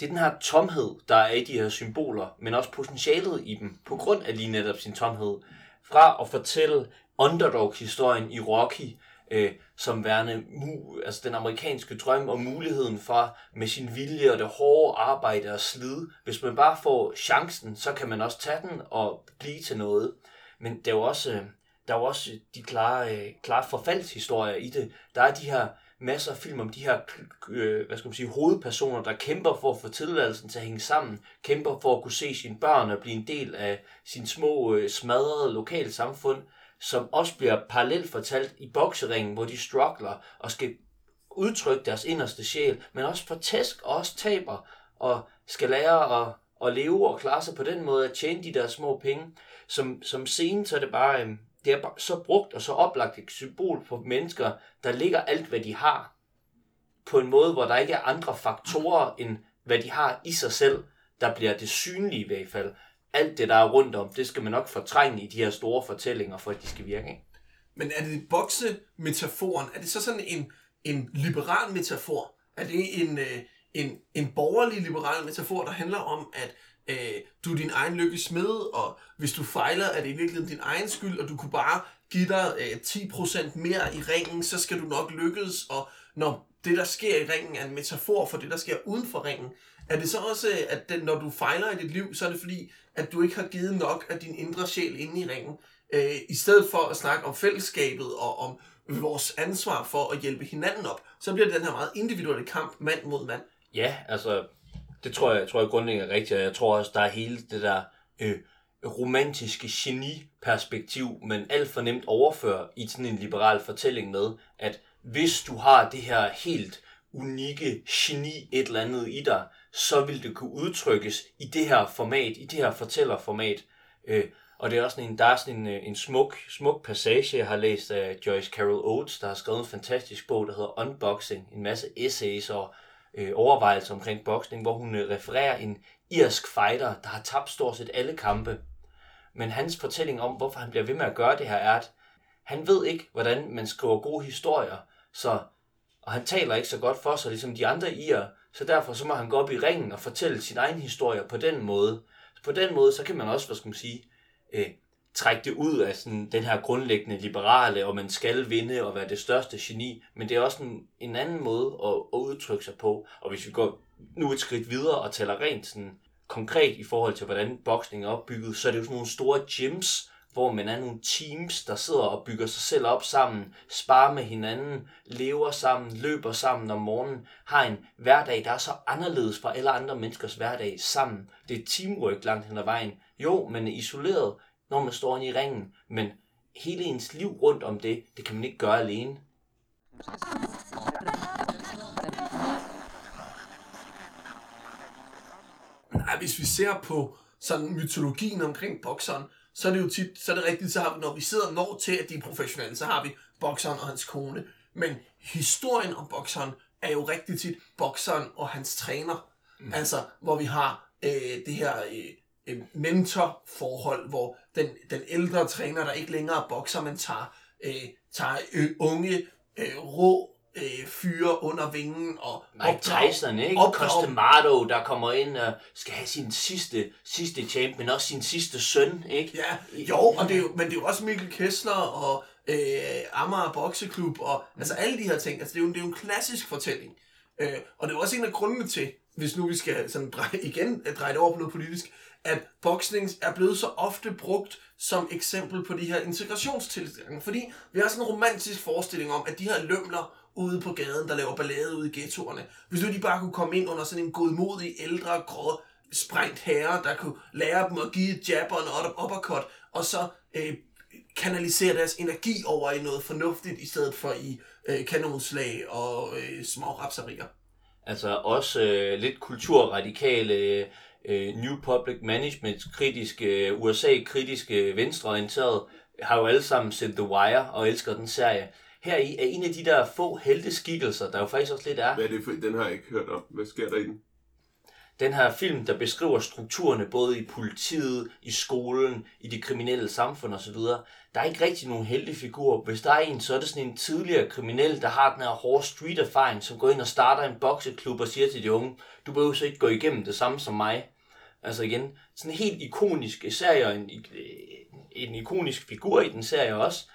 det er den her tomhed, der er i de her symboler, men også potentialet i dem, på grund af lige netop sin tomhed. Fra at fortælle underdog-historien i Rocky, øh, som værende mu, altså den amerikanske drøm og muligheden for med sin vilje og det hårde arbejde og slid. Hvis man bare får chancen, så kan man også tage den og blive til noget. Men det er jo også, øh, der er jo også øh, de klare, øh, klare forfaldshistorier i det. Der er de her masser af film om de her øh, hvad skal man sige, hovedpersoner, der kæmper for at få tilværelsen til at hænge sammen, kæmper for at kunne se sine børn og blive en del af sin små øh, smadrede lokale samfund, som også bliver parallelt fortalt i bokseringen, hvor de struggler og skal udtrykke deres inderste sjæl, men også får tæsk og også taber og skal lære at, at leve og klare sig på den måde, at tjene de der små penge. Som, som scene, så er det bare, øh, det er så brugt og så oplagt et symbol på mennesker, der ligger alt, hvad de har, på en måde, hvor der ikke er andre faktorer, end hvad de har i sig selv, der bliver det synlige i hvert fald. alt det, der er rundt om, det skal man nok fortrænge i de her store fortællinger, for at de skal virke. Ikke? Men er det boksemetaforen, er det så sådan en, en liberal metafor? Er det en, øh, en, en borgerlig liberal metafor, der handler om, at øh, du er din egen lykke smed, og hvis du fejler, er det i virkeligheden din egen skyld, og du kunne bare give dig øh, 10% mere i ringen, så skal du nok lykkes, og når det, der sker i ringen, er en metafor for det, der sker uden for ringen, er det så også, øh, at den, når du fejler i dit liv, så er det fordi, at du ikke har givet nok af din indre sjæl inde i ringen, øh, i stedet for at snakke om fællesskabet og om vores ansvar for at hjælpe hinanden op, så bliver det den her meget individuelle kamp, mand mod mand. Ja, altså, det tror jeg, tror jeg grundlæggende er rigtigt, og jeg tror også, der er hele det der øh, romantiske geni-perspektiv, men alt for nemt overfører i sådan en liberal fortælling med, at hvis du har det her helt unikke geni et eller andet i dig, så vil det kunne udtrykkes i det her format, i det her fortællerformat. Øh, og det er også en, der er sådan en, øh, en smuk, smuk passage, jeg har læst af Joyce Carol Oates, der har skrevet en fantastisk bog, der hedder Unboxing, en masse essays og øh, overvejelser omkring boksning, hvor hun øh, refererer en irsk fighter, der har tabt stort set alle kampe. Men hans fortælling om, hvorfor han bliver ved med at gøre det her, er, at han ved ikke, hvordan man skriver gode historier, så, og han taler ikke så godt for sig, ligesom de andre irer, så derfor så må han gå op i ringen og fortælle sin egen historie på den måde. På den måde, så kan man også, hvad skal man sige, øh, trække det ud af sådan, den her grundlæggende liberale, og man skal vinde og være det største geni, men det er også en, en anden måde at, at udtrykke sig på. Og hvis vi går nu et skridt videre og taler rent sådan konkret i forhold til, hvordan boksning er opbygget, så er det jo sådan nogle store gyms, hvor man er nogle teams, der sidder og bygger sig selv op sammen, sparer med hinanden, lever sammen, løber sammen om morgenen, har en hverdag, der er så anderledes fra alle andre menneskers hverdag sammen. Det er teamwork langt hen ad vejen. Jo, man er isoleret, når man står inde i ringen, men hele ens liv rundt om det, det kan man ikke gøre alene. Nej, hvis vi ser på sådan mytologien omkring bokseren, så er det jo tit, så er det rigtigt, så har vi, når vi sidder og når til, at de er professionelle, så har vi bokseren og hans kone. Men historien om bokseren er jo rigtig tit bokseren og hans træner. Mm. Altså, hvor vi har øh, det her øh, øh, mentorforhold, hvor den, den ældre træner, der ikke længere bokser, men tager, øh, tager øh, unge, øh, rå øh, fyre under vingen og Mike Tyson, ikke? Costamato, der kommer ind og skal have sin sidste, sidste champ, men også sin sidste søn, ikke? Ja, jo, og det er jo, men det er jo også Mikkel Kessler og øh, Amager Bokseklub og mm. altså alle de her ting. Altså det er jo, det er jo en klassisk fortælling. Øh, og det er også en af grundene til, hvis nu vi skal sådan dreje, igen dreje det over på noget politisk, at boksning er blevet så ofte brugt som eksempel på de her integrationstilstande. Fordi vi har sådan en romantisk forestilling om, at de her lømler ude på gaden, der laver ballade ude i ghettoerne. Hvis nu de bare kunne komme ind under sådan en godmodig, ældre, grå, sprængt herre, der kunne lære dem at give et jab og en uppercut, og så øh, kanalisere deres energi over i noget fornuftigt, i stedet for i øh, kanonslag og øh, små rapserier. Altså også øh, lidt kulturradikale, øh, New Public Management kritiske, USA-kritiske, venstreorienterede, har jo alle sammen set The Wire og elsker den serie her i er en af de der få heldeskikkelser, der jo faktisk også lidt er. Hvad er det for, den har jeg ikke hørt om. Hvad sker der i den? Den her film, der beskriver strukturerne både i politiet, i skolen, i det kriminelle samfund osv. Der er ikke rigtig nogen heldige figurer. Hvis der er en, så er det sådan en tidligere kriminel, der har den her hårde street-erfaring, som går ind og starter en bokseklub og siger til de unge, du behøver så ikke gå igennem det samme som mig. Altså igen, sådan en helt ikonisk serie, en, øh, en ikonisk figur i den serie også,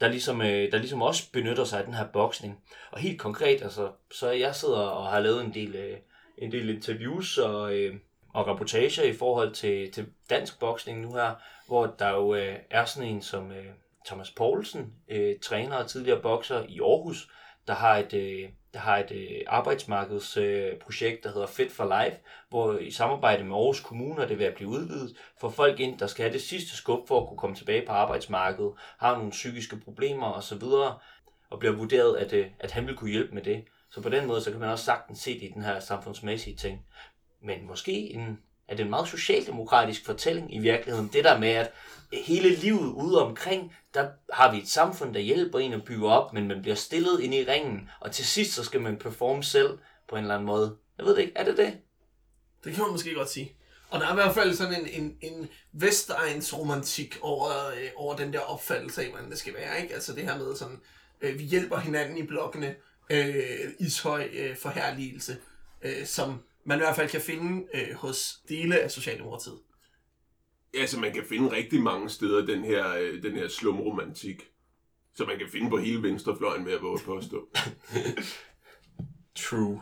der ligesom, øh, der ligesom også benytter sig af den her boksning. Og helt konkret, altså, så jeg sidder og har lavet en del, øh, en del interviews og, og rapportager i forhold til, til dansk boksning nu her, hvor der jo er sådan en som Thomas Poulsen, træner og tidligere bokser i Aarhus, der har et, der har et øh, arbejdsmarkedsprojekt, øh, der hedder Fit for Life, hvor i samarbejde med Aarhus Kommune, det vil at blive udvidet, for folk ind, der skal have det sidste skub for at kunne komme tilbage på arbejdsmarkedet, har nogle psykiske problemer osv., og bliver vurderet, at, øh, at han vil kunne hjælpe med det. Så på den måde, så kan man også sagtens se det i den her samfundsmæssige ting. Men måske en, er det en meget socialdemokratisk fortælling i virkeligheden. Det der med, at hele livet ude omkring, der har vi et samfund, der hjælper en at bygge op, men man bliver stillet ind i ringen, og til sidst så skal man performe selv på en eller anden måde. Jeg ved det ikke, er det det? Det kan man måske godt sige. Og der er i hvert fald sådan en, en, en Vestegns romantik over, øh, over den der opfattelse af, hvordan det skal være. Ikke? Altså det her med sådan, øh, vi hjælper hinanden i blokkene, øh, ishøj øh, forherligelse, øh, som man i hvert fald kan finde øh, hos dele af Socialdemokratiet. Altså, man kan finde rigtig mange steder den her, øh, den her slumromantik. Så man kan finde på hele venstrefløjen med at våge påstå. True.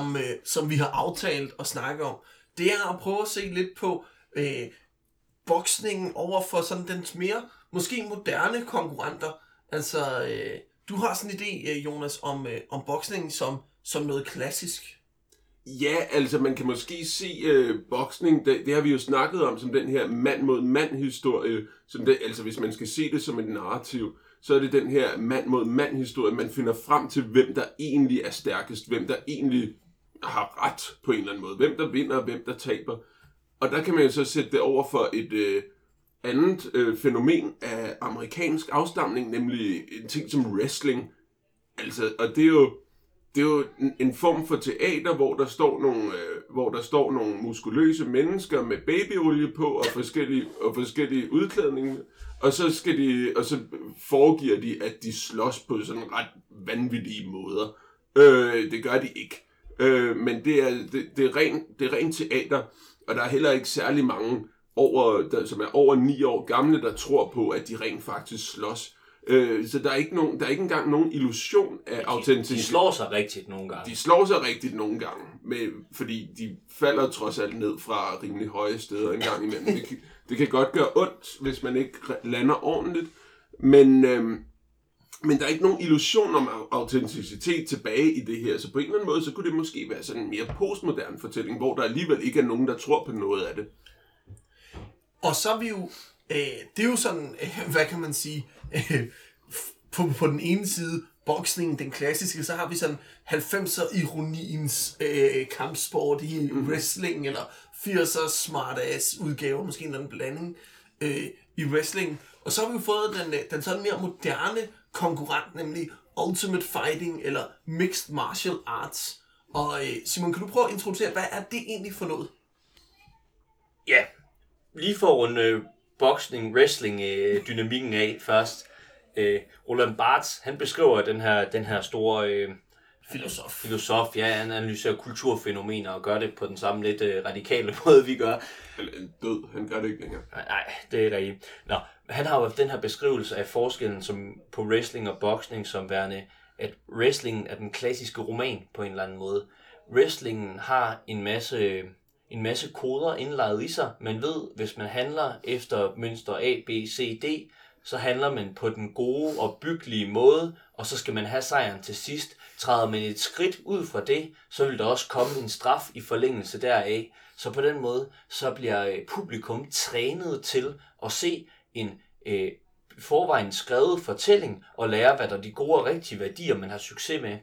Som, øh, som vi har aftalt at snakke om, det er at prøve at se lidt på øh, boksningen over for sådan den mere, måske moderne konkurrenter. Altså, øh, du har sådan en idé, øh, Jonas, om, øh, om boksningen som, som noget klassisk. Ja, altså man kan måske se øh, boksning, det, det har vi jo snakket om som den her mand mod mand historie, som det, altså hvis man skal se det som et narrativ, så er det den her mand mod mand historie, man finder frem til, hvem der egentlig er stærkest, hvem der egentlig har ret på en eller anden måde, hvem der vinder og hvem der taber. Og der kan man jo så sætte det over for et øh, andet øh, fænomen af amerikansk afstamning, nemlig en ting som wrestling. Altså, og det er jo, det er jo en, en form for teater, hvor der står nogle, øh, hvor der står nogle muskuløse mennesker med babyolie på og forskellige, og forskellige udklædninger. Og så, skal de, og så foregiver de, at de slås på sådan ret vanvittige måder. Øh, det gør de ikke. Øh, men det er, det, det, er ren, det er ren teater, og der er heller ikke særlig mange, over, der, som er over 9 år gamle, der tror på, at de rent faktisk slås. Øh, så der er, ikke nogen, der er ikke engang nogen illusion af autenticitet. De slår sig rigtigt nogle gange. De slår sig rigtigt nogle gange, med, fordi de falder trods alt ned fra rimelig høje steder en gang imellem. Det, kan- det kan godt gøre ondt, hvis man ikke lander ordentligt, men, øhm, men der er ikke nogen illusion om au- autenticitet tilbage i det her, så på en eller anden måde, så kunne det måske være sådan en mere postmoderne fortælling, hvor der alligevel ikke er nogen, der tror på noget af det. Og så er vi jo, øh, det er jo sådan, øh, hvad kan man sige, øh, på, på den ene side, boksningen, den klassiske, så har vi sådan 90'er ironiens øh, kampsport i mm. wrestling, eller 80'er smartass udgave, måske en eller anden blanding øh, Øh, i wrestling. Og så har vi jo fået den, øh, den sådan mere moderne konkurrent, nemlig Ultimate Fighting, eller Mixed Martial Arts. Og øh, Simon, kan du prøve at introducere, hvad er det egentlig for noget? Ja, lige for en øh, boxing wrestling øh, dynamikken af først. Øh, Roland Barthes, han beskriver den her, den her store øh, Filosof. filosof, ja, han analyserer kulturfænomener og gør det på den samme lidt øh, radikale måde, vi gør. Eller en død, han gør det ikke længere. Nej, Nej, det er rigtigt. Nå, han har jo den her beskrivelse af forskellen som, på wrestling og boksning som værende, at wrestling er den klassiske roman på en eller anden måde. Wrestlingen har en masse, en masse koder indlejret i sig. Man ved, hvis man handler efter mønster A, B, C, D, så handler man på den gode og byggelige måde, og så skal man have sejren til sidst. Træder man et skridt ud fra det, så vil der også komme en straf i forlængelse deraf. Så på den måde, så bliver øh, publikum trænet til at se en øh, forvejen skrevet fortælling og lære, hvad der er de gode og rigtige værdier, man har succes med.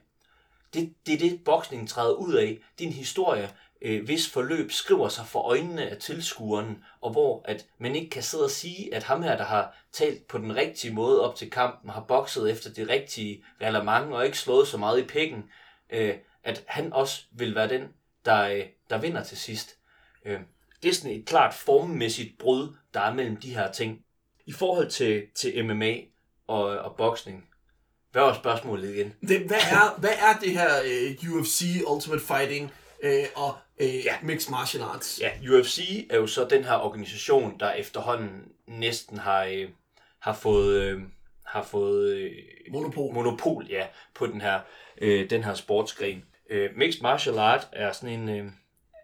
Det, det er det, boksning træder ud af. Det er en historie, øh, hvis forløb skriver sig for øjnene af tilskueren, og hvor at man ikke kan sidde og sige, at ham her, der har talt på den rigtige måde op til kampen, har bokset efter det rigtige reglement og ikke slået så meget i pikken, øh, at han også vil være den, der, øh, der vinder til sidst. Øh, det er sådan et klart formmæssigt brud, der er mellem de her ting. I forhold til, til MMA og, og boksning, hvad var spørgsmålet igen? Det, hvad, er, hvad er det her øh, uh, UFC Ultimate Fighting Øh, og uh, Ja. Mixed Martial Arts? Ja, UFC er jo så den her organisation, der efterhånden næsten har, øh, har fået, øh, har fået øh, Monopol. monopol ja, på den her, øh, den her sportsgren. Øh, mixed martial art er sådan en... Øh,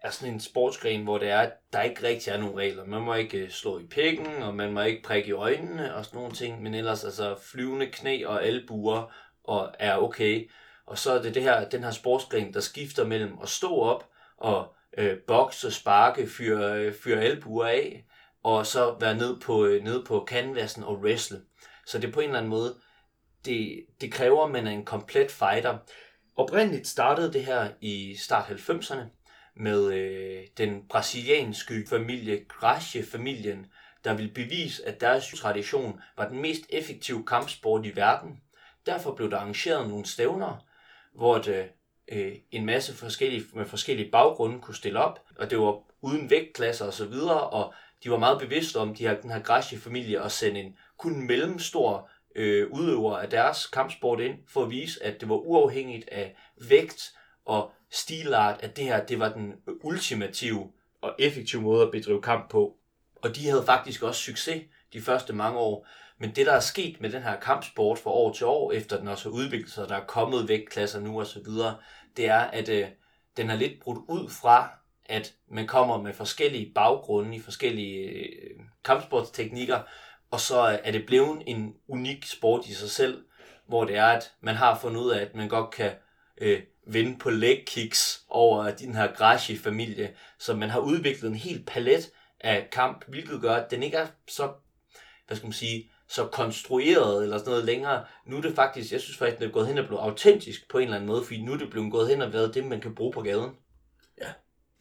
er sådan en sportsgren, hvor det er, der ikke rigtig er nogen regler. Man må ikke øh, slå i pikken, og man må ikke prikke i øjnene og sådan nogle ting, men ellers altså flyvende knæ og albuer og er okay. Og så er det, det her, den her sportsgren, der skifter mellem at stå op og øh, bokse, sparke, fyre, øh, fyr albuer af, og så være ned på, øh, ned på canvasen og wrestle. Så det er på en eller anden måde, det, det kræver, at man er en komplet fighter. Oprindeligt startede det her i start 90'erne med øh, den brasilianske familie Gracie-familien, der ville bevise, at deres tradition var den mest effektive kampsport i verden. Derfor blev der arrangeret nogle stævner, hvor det, øh, en masse forskellige, med forskellige baggrunde kunne stille op, og det var uden vægtklasser osv., og, og de var meget bevidste om, de her, den her Gracie-familie, at sende en kun mellemstor øh, udøver af deres kampsport ind, for at vise, at det var uafhængigt af vægt og stilart, at det her det var den ultimative og effektive måde at bedrive kamp på. Og de havde faktisk også succes de første mange år. Men det, der er sket med den her kampsport fra år til år, efter den også har udviklet sig, der er kommet vægtklasser nu og så videre, det er, at øh, den er lidt brudt ud fra, at man kommer med forskellige baggrunde i forskellige øh, kampsportsteknikker, og så er det blevet en unik sport i sig selv, hvor det er, at man har fundet ud af, at man godt kan øh, vinde på leg kicks over den her Gracie-familie, så man har udviklet en hel palet af kamp, hvilket gør, at den ikke er så, hvad skal man sige, så konstrueret eller sådan noget længere. Nu er det faktisk, jeg synes faktisk, det er gået hen og blevet autentisk på en eller anden måde, fordi nu er det blevet gået hen og været det, man kan bruge på gaden.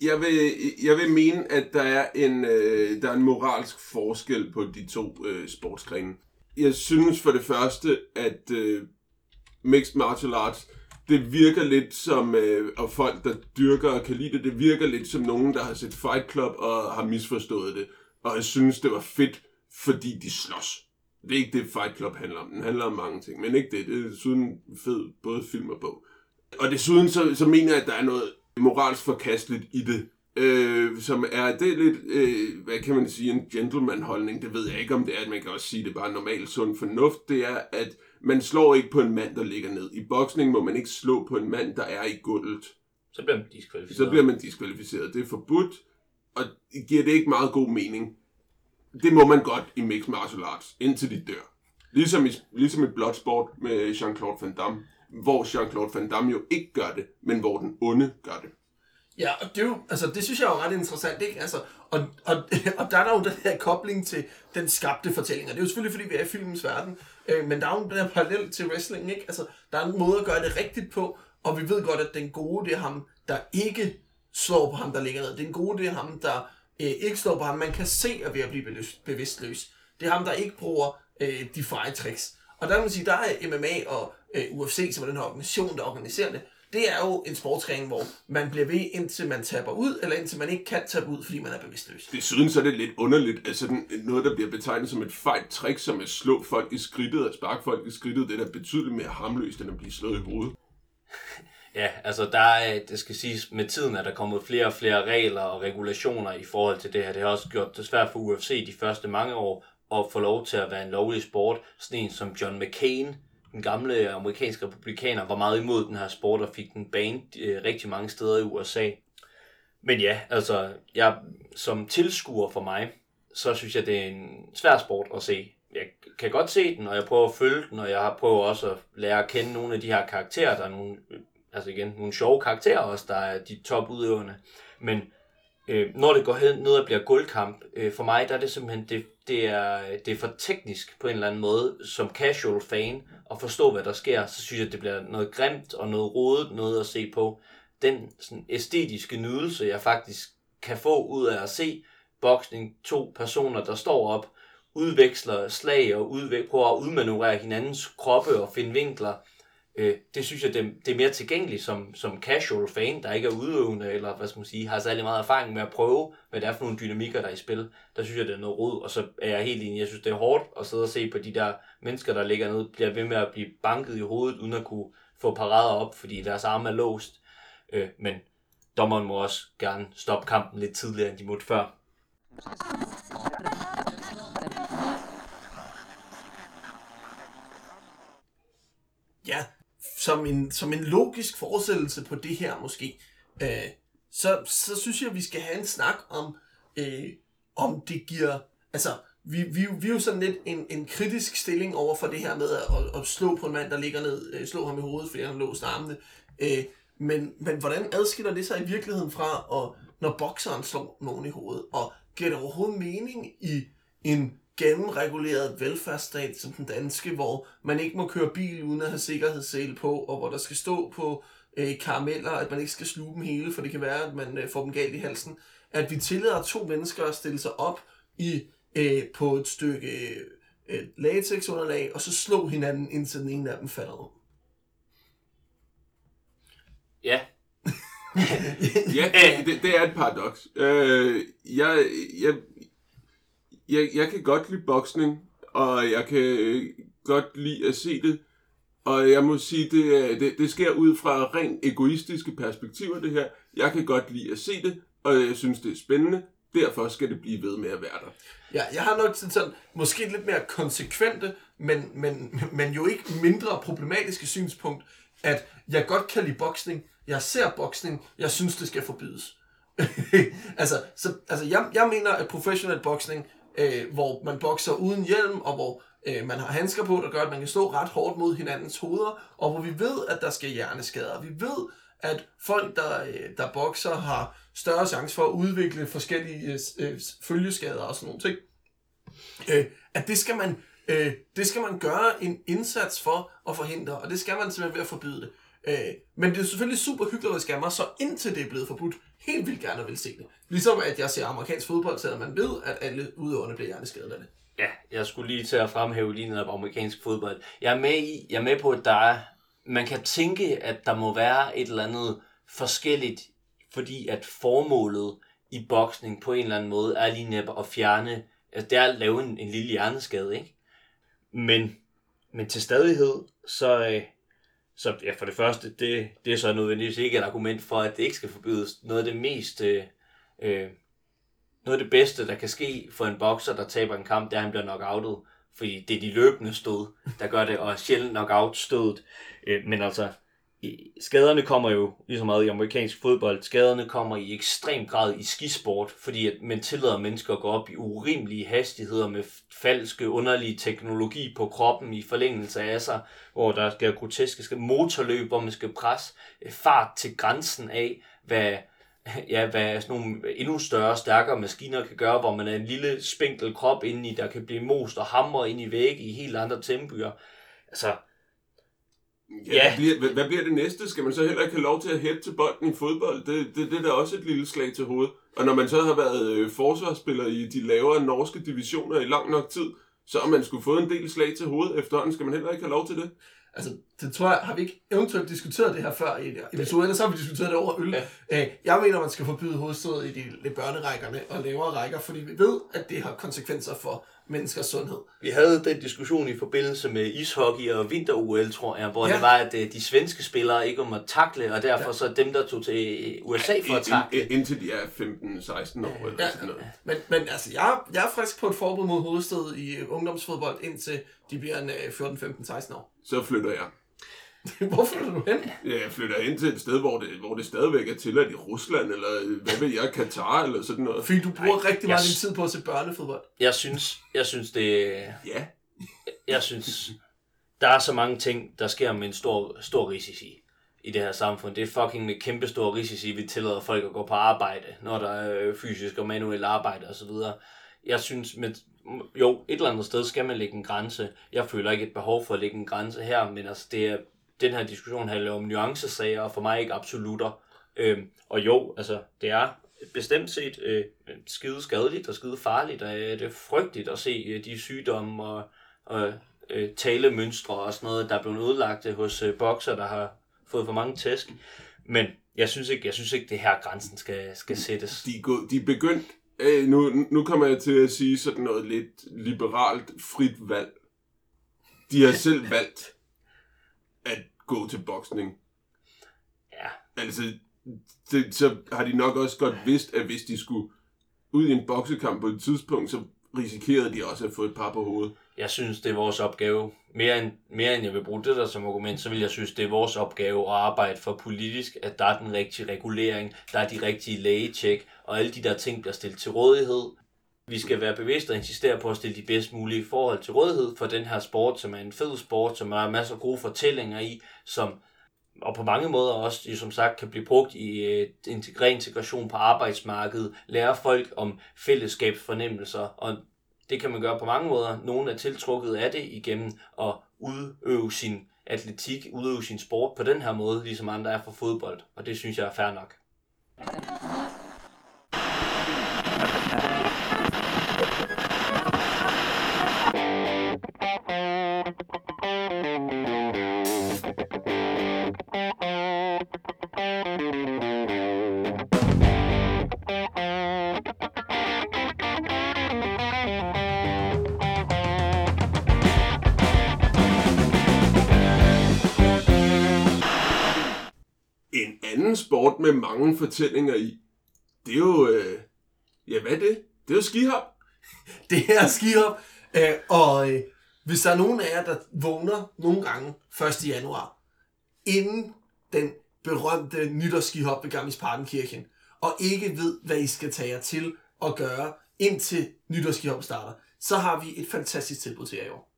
Jeg vil, jeg vil mene, at der er en, øh, der er en moralsk forskel på de to øh, sportsgrene. Jeg synes for det første, at øh, mixed martial arts, det virker lidt som, øh, og folk, der dyrker og kan lide det, det virker lidt som nogen, der har set Fight Club og har misforstået det. Og jeg synes, det var fedt, fordi de slås. Det er ikke det, Fight Club handler om. Den handler om mange ting, men ikke det. Det er desuden fed både film og bog. Og desuden så, så mener jeg, at der er noget moralsk forkasteligt i det. Øh, som er, det er lidt, øh, hvad kan man sige, en gentleman-holdning. Det ved jeg ikke, om det er, at man kan også sige, det er bare normal sund fornuft. Det er, at man slår ikke på en mand, der ligger ned. I boksning må man ikke slå på en mand, der er i gulvet. Så bliver man diskvalificeret. Så bliver man diskvalificeret. Det er forbudt, og giver det ikke meget god mening. Det må man godt i mixed martial arts, indtil de dør. Ligesom i, ligesom i Bloodsport med Jean-Claude Van Damme, hvor Jean-Claude Van Damme jo ikke gør det, men hvor den onde gør det. Ja, og det, er jo, altså, det synes jeg er jo ret interessant, ikke? Altså, og, og, og der er der jo den her kobling til den skabte fortælling, og det er jo selvfølgelig, fordi vi er i filmens verden, øh, men der er jo den her parallel til wrestling, ikke? Altså, der er en måde at gøre det rigtigt på, og vi ved godt, at den gode, det er ham, der ikke slår på ham, der ligger ned. Den gode, det er ham, der øh, ikke slår på ham. Man kan se, at ved at blive bevidstløs. Det er ham, der ikke bruger øh, de feje tricks. Og der kan man sige, der er MMA og øh, UFC, som er den her organisation, der organiserer det, det er jo en sportsgren, hvor man bliver ved, indtil man taber ud, eller indtil man ikke kan tabe ud, fordi man er bevidstløs. Desuden så er det lidt underligt, sådan noget, der bliver betegnet som et fejt trick, som at slå folk i skridtet og sparke folk i skridtet, det er da betydeligt mere harmløst, end at blive slået i hovedet. Ja, altså der er, det skal siges, med tiden er der kommet flere og flere regler og regulationer i forhold til det her. Det har også gjort det svært for UFC de første mange år at få lov til at være en lovlig sport. Sådan en som John McCain, den gamle amerikanske republikaner, var meget imod den her sport og fik den banet øh, rigtig mange steder i USA. Men ja, altså, jeg, som tilskuer for mig, så synes jeg, det er en svær sport at se. Jeg kan godt se den, og jeg prøver at følge den, og jeg prøver også at lære at kende nogle af de her karakterer. Der er nogle, altså igen, nogle sjove karakterer også, der er de topudøverne. Men øh, når det går hen ned og bliver guldkamp, øh, for mig der er det simpelthen, det, det, er, det er for teknisk på en eller anden måde, som casual fan, at forstå, hvad der sker, så synes jeg, det bliver noget grimt og noget rodet noget at se på. Den sådan, æstetiske nydelse, jeg faktisk kan få ud af at se boksning, to personer, der står op, udveksler slag og udvek- prøver at udmanøvrere hinandens kroppe og finde vinkler, Øh, det synes jeg, det, det er mere tilgængeligt som, som casual fan, der ikke er udøvende, eller hvad skal man sige, har særlig meget erfaring med at prøve, hvad det er for nogle dynamikker, der er i spil. Der synes jeg, det er noget rod, og så er jeg helt enig. Jeg synes, det er hårdt at sidde og se på de der mennesker, der ligger nede, bliver ved med at blive banket i hovedet, uden at kunne få parader op, fordi deres arme er låst. Øh, men dommeren må også gerne stoppe kampen lidt tidligere, end de måtte før. Ja, som en, som en logisk forestillelse på det her måske, øh, så, så synes jeg, at vi skal have en snak om, øh, om det giver... Altså, vi, vi, vi er jo sådan lidt en, en kritisk stilling over for det her med at, at, at slå på en mand, der ligger ned, øh, slå ham i hovedet, fordi han låst armene. Øh, men, men hvordan adskiller det sig i virkeligheden fra, at, når bokseren slår nogen i hovedet? Og giver det overhovedet mening i en gennemreguleret velfærdsstat som den danske, hvor man ikke må køre bil uden at have sikkerhedssele på, og hvor der skal stå på øh, karameller, at man ikke skal sluge dem hele, for det kan være, at man øh, får dem galt i halsen. At vi tillader to mennesker at stille sig op i øh, på et stykke øh, latexunderlag, og så slå hinanden, indtil den ene af dem falder ud. Ja, Ja, det, det er et paradoks. Øh, jeg, jeg, jeg, jeg kan godt lide boksning, og jeg kan øh, godt lide at se det. Og jeg må sige, det, det, det sker ud fra rent egoistiske perspektiver, det her. Jeg kan godt lide at se det, og jeg synes, det er spændende. Derfor skal det blive ved med at være der. Ja, jeg har nok sådan, sådan måske lidt mere konsekvente, men, men, men jo ikke mindre problematiske synspunkt, at jeg godt kan lide boksning, jeg ser boksning, jeg synes, det skal forbydes. altså, så, altså jeg, jeg mener, at professionel boksning, øh, hvor man bokser uden hjelm, og hvor øh, man har handsker på, der gør, at man kan stå ret hårdt mod hinandens hoveder, og hvor vi ved, at der sker hjerneskader. Vi ved, at folk, der, øh, der bokser, har større chance for at udvikle forskellige øh, øh, følgeskader og sådan nogle ting. Øh, at det skal man øh, det skal man gøre en indsats for at forhindre, og det skal man simpelthen ved at forbyde det. Øh, men det er selvfølgelig super hyggeligt af mig, så indtil det er blevet forbudt, helt vildt gerne vil se det. Ligesom at jeg ser amerikansk fodbold, så man ved, at alle udøverne bliver hjerneskadet af det. Ja, jeg skulle lige til at fremhæve lige netop amerikansk fodbold. Jeg er med i, jeg er med på, at der er, man kan tænke, at der må være et eller andet forskelligt, fordi at formålet i boksning på en eller anden måde er lige netop at fjerne, altså det er at lave en, en lille hjerneskade, ikke? Men, men til stadighed, så, øh, så ja, for det første, det, det er så nødvendigvis ikke et argument for, at det ikke skal forbydes. Noget af det mest, øh, øh, noget af det bedste, der kan ske for en bokser, der taber en kamp, det er, at han bliver knockoutet. Fordi det er de løbende stød, der gør det, og sjældent knockout stødet. Øh, men altså, skaderne kommer jo lige så meget i amerikansk fodbold. Skaderne kommer i ekstrem grad i skisport, fordi at man tillader mennesker at gå op i urimelige hastigheder med falske, underlige teknologi på kroppen i forlængelse af sig, hvor der skal groteske skal motorløb, hvor man skal presse øh, fart til grænsen af, hvad, ja, hvad sådan nogle endnu større, stærkere maskiner kan gøre, hvor man er en lille spinkel krop indeni, der kan blive most og hamret ind i vægge i helt andre tempoer. Altså, Ja, Ja. Hvad, bliver, hvad, bliver det næste? Skal man så heller ikke have lov til at hætte til bolden i fodbold? Det, det, det er da også et lille slag til hovedet. Og når man så har været øh, forsvarsspiller i de lavere norske divisioner i lang nok tid, så har man skulle fået en del slag til hovedet efterhånden. Skal man heller ikke have lov til det? Altså, det tror jeg, har vi ikke eventuelt diskuteret det her før i et episode, eller så har vi diskuteret det over øl. Ja. Jeg mener, man skal forbyde hovedstød i de børnerækkerne og lavere rækker, fordi vi ved, at det har konsekvenser for menneskers sundhed. Vi havde den diskussion i forbindelse med ishockey og vinter-OL, tror jeg, hvor Ja. det var, at øh, de svenske spillere ikke måtte takle, og derfor ja. så dem, der tog til USA for at Ind- takle. ind- Indtil de er 15-16 år eller Ja, sådan noget. Men, men altså, jeg, jeg er frisk på et forbud mod hovedstød i ungdomsfodbold, indtil de bliver en øh, 14, 15, 16 år. Så flytter jeg. Hvor flytter du hen? Ja, Jeg flytter ind til et sted, hvor det, hvor det stadigvæk er tilladt i Rusland, eller hvad ved jeg, Katar, eller sådan noget. Fordi du bruger Ej, rigtig meget jeg- din tid på at se børnefodbold. Jeg synes, jeg synes det, Ja, jeg synes, der er så mange ting, der sker med en stor, stor risici i det her samfund. Det er fucking med kæmpe store risici, vi tillader folk at gå på arbejde, når der er øh, fysisk og manuel arbejde osv. Jeg synes, med, jo, et eller andet sted skal man lægge en grænse. Jeg føler ikke et behov for at lægge en grænse her, men altså, det er, den her diskussion handler om nuancesager, og for mig ikke absolutter. Øhm, og jo, altså, det er bestemt set øh, skide skadeligt og skide farligt, og øh, det er frygteligt at se øh, de sygdomme og, og øh, talemønstre og sådan noget, der er blevet udlagt øh, hos øh, bokser, der har fået for mange tæsk. Men jeg synes ikke, jeg synes ikke det her grænsen skal, skal sættes. de er, gå, de er begyndt... Øh, nu, nu kommer jeg til at sige sådan noget lidt liberalt frit valg. De har selv valgt at gå til boksning. Ja, Altså, det, så har de nok også godt vidst, at hvis de skulle ud i en boksekamp på et tidspunkt, så risikerede de også at få et par på hovedet. jeg synes, det er vores opgave. Mere end, mere end jeg vil bruge det der som argument, så vil jeg synes, det er vores opgave at arbejde for politisk, at der er den rigtige regulering, der er de rigtige lægetjek, og alle de der ting bliver stillet til rådighed. Vi skal være bevidste og insistere på at stille de bedst mulige forhold til rådighed for den her sport, som er en fed sport, som har masser af gode fortællinger i, som og på mange måder også, som sagt, kan blive brugt i øh, integration på arbejdsmarkedet, lære folk om fællesskabsfornemmelser, og det kan man gøre på mange måder. Nogle er tiltrukket af det igennem at udøve sin atletik, udøve sin sport på den her måde, ligesom andre er for fodbold, og det synes jeg er fair nok. Mange fortællinger i, det er jo, øh, ja hvad er det? Det er jo skihop. Det er skihop, øh, og øh, hvis der er nogen af jer, der vågner nogle gange 1. januar, inden den berømte nytårsskihop ved Gamlis Parkenkirchen, og ikke ved, hvad I skal tage jer til at gøre, indtil nytårsskihop starter, så har vi et fantastisk tilbud til jer i år.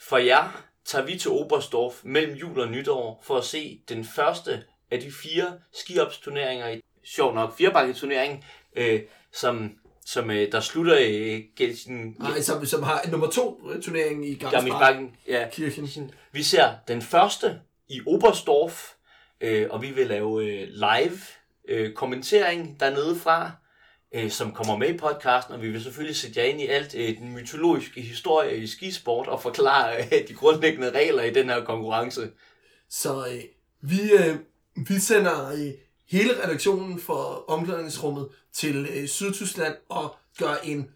For jer tager vi til Oberstdorf mellem jul og nytår for at se den første af de fire skiopsturneringer i sjov nok firebakketurnering, øh, som, som øh, der slutter i Gelsen, Nej, som, som har nummer to øh, turneringen i Gammelbakken. Ja, Kirchen. Vi ser den første i Oberstdorf, øh, og vi vil lave øh, live øh, kommentering dernede fra, øh, som kommer med i podcasten, og vi vil selvfølgelig sætte jer ind i alt øh, den mytologiske historie i skisport og forklare øh, de grundlæggende regler i den her konkurrence. Så øh, vi, øh, vi sender øh, hele redaktionen for omklædningsrummet til øh, Sydtyskland og gør en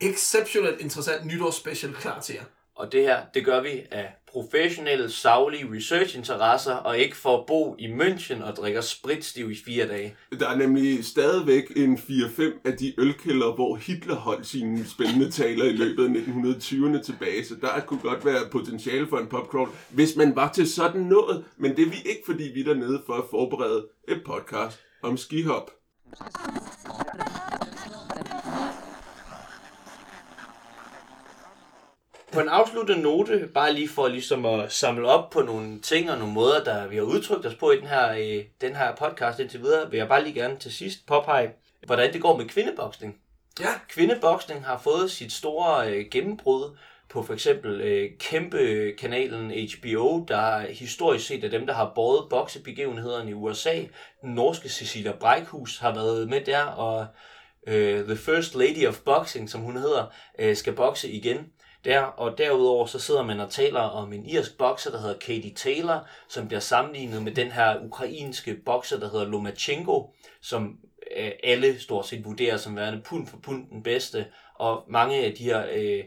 exceptionelt interessant nytårsspecial klar til jer. Og det her, det gør vi af professionelle, savlige researchinteresser, og ikke for at bo i München og drikke spritstiv i fire dage. Der er nemlig stadigvæk en 4-5 af de ølkælder, hvor Hitler holdt sine spændende taler i løbet af 1920'erne tilbage, så der kunne godt være potentiale for en popcrawl, hvis man var til sådan noget, men det er vi ikke, fordi vi er dernede for at forberede et podcast om skihop. På en afsluttende note, bare lige for ligesom at samle op på nogle ting og nogle måder, der vi har udtrykt os på i den her, øh, den her podcast indtil videre, vil jeg bare lige gerne til sidst påpege, hvordan det går med kvindeboksning. Ja, Kvindeboksning har fået sit store øh, gennembrud på for eksempel øh, kæmpe kanalen HBO, der historisk set er dem, der har båret boksebegivenhederne i USA. Den norske Cecilia Brækhus har været med der, og øh, The First Lady of Boxing, som hun hedder, øh, skal bokse igen der. Og derudover så sidder man og taler om en irsk bokser, der hedder Katie Taylor, som bliver sammenlignet med den her ukrainske bokser, der hedder Lomachenko, som øh, alle stort set vurderer som værende pund for pund den bedste. Og mange af de her øh,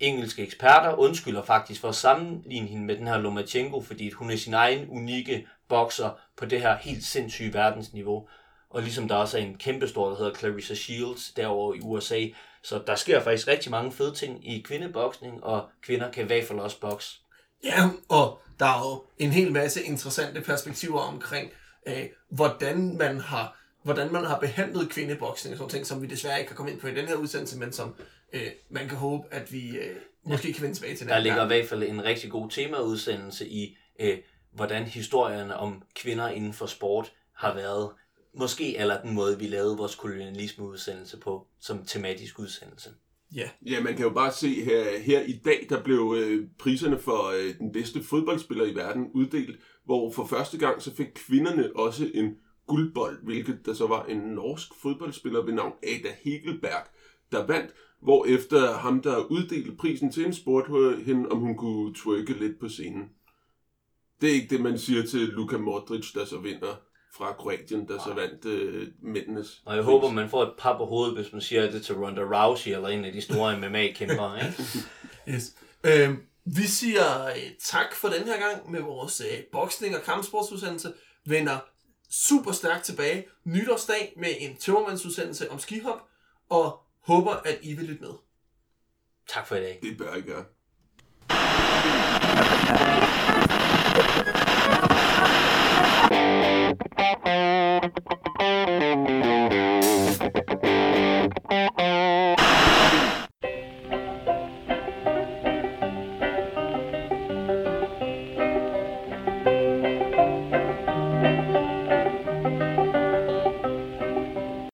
engelske eksperter undskylder faktisk for at sammenligne hende med den her Lomachenko, fordi hun er sin egen unikke bokser på det her helt sindssyge verdensniveau. Og ligesom der også er en kæmpestor, der hedder Clarissa Shields derovre i USA. Så der sker faktisk rigtig mange fede ting i kvindeboksning, og kvinder kan i hvert fald også bokse. Ja, og der er jo en hel masse interessante perspektiver omkring, øh, hvordan man har hvordan man har behandlet kvindeboksning og sådan ting, som vi desværre ikke kan komme ind på i den her udsendelse, men som øh, man kan håbe, at vi øh, måske kan vende tilbage til. Der den ligger i gang. hvert fald en rigtig god temaudsendelse i, øh, hvordan historierne om kvinder inden for sport har været. Måske eller den måde, vi lavede vores kolonialismeudsendelse på, som tematisk udsendelse. Ja, Ja, man kan jo bare se her, her i dag, der blev øh, priserne for øh, den bedste fodboldspiller i verden uddelt, hvor for første gang så fik kvinderne også en guldbold, hvilket der så var en norsk fodboldspiller ved navn Ada Hegelberg, der vandt, hvor efter ham, der uddelte prisen til hende, spurgte hende, om hun kunne twerke lidt på scenen. Det er ikke det, man siger til Luka Modric, der så vinder fra Kroatien, der så vandt øh, mændenes. Og jeg håber, man får et par på hovedet, hvis man siger det til Ronda Rousey eller en af de store MMA-kæmpere. Ikke? yes. Øh, vi siger øh, tak for den her gang med vores øh, boksning- og kampsportsudsendelse. Vender super stærkt tilbage nytårsdag med en tømmermandsudsendelse om skihop, og håber, at I vil lytte med. Tak for i dag. Det bør I gøre. Música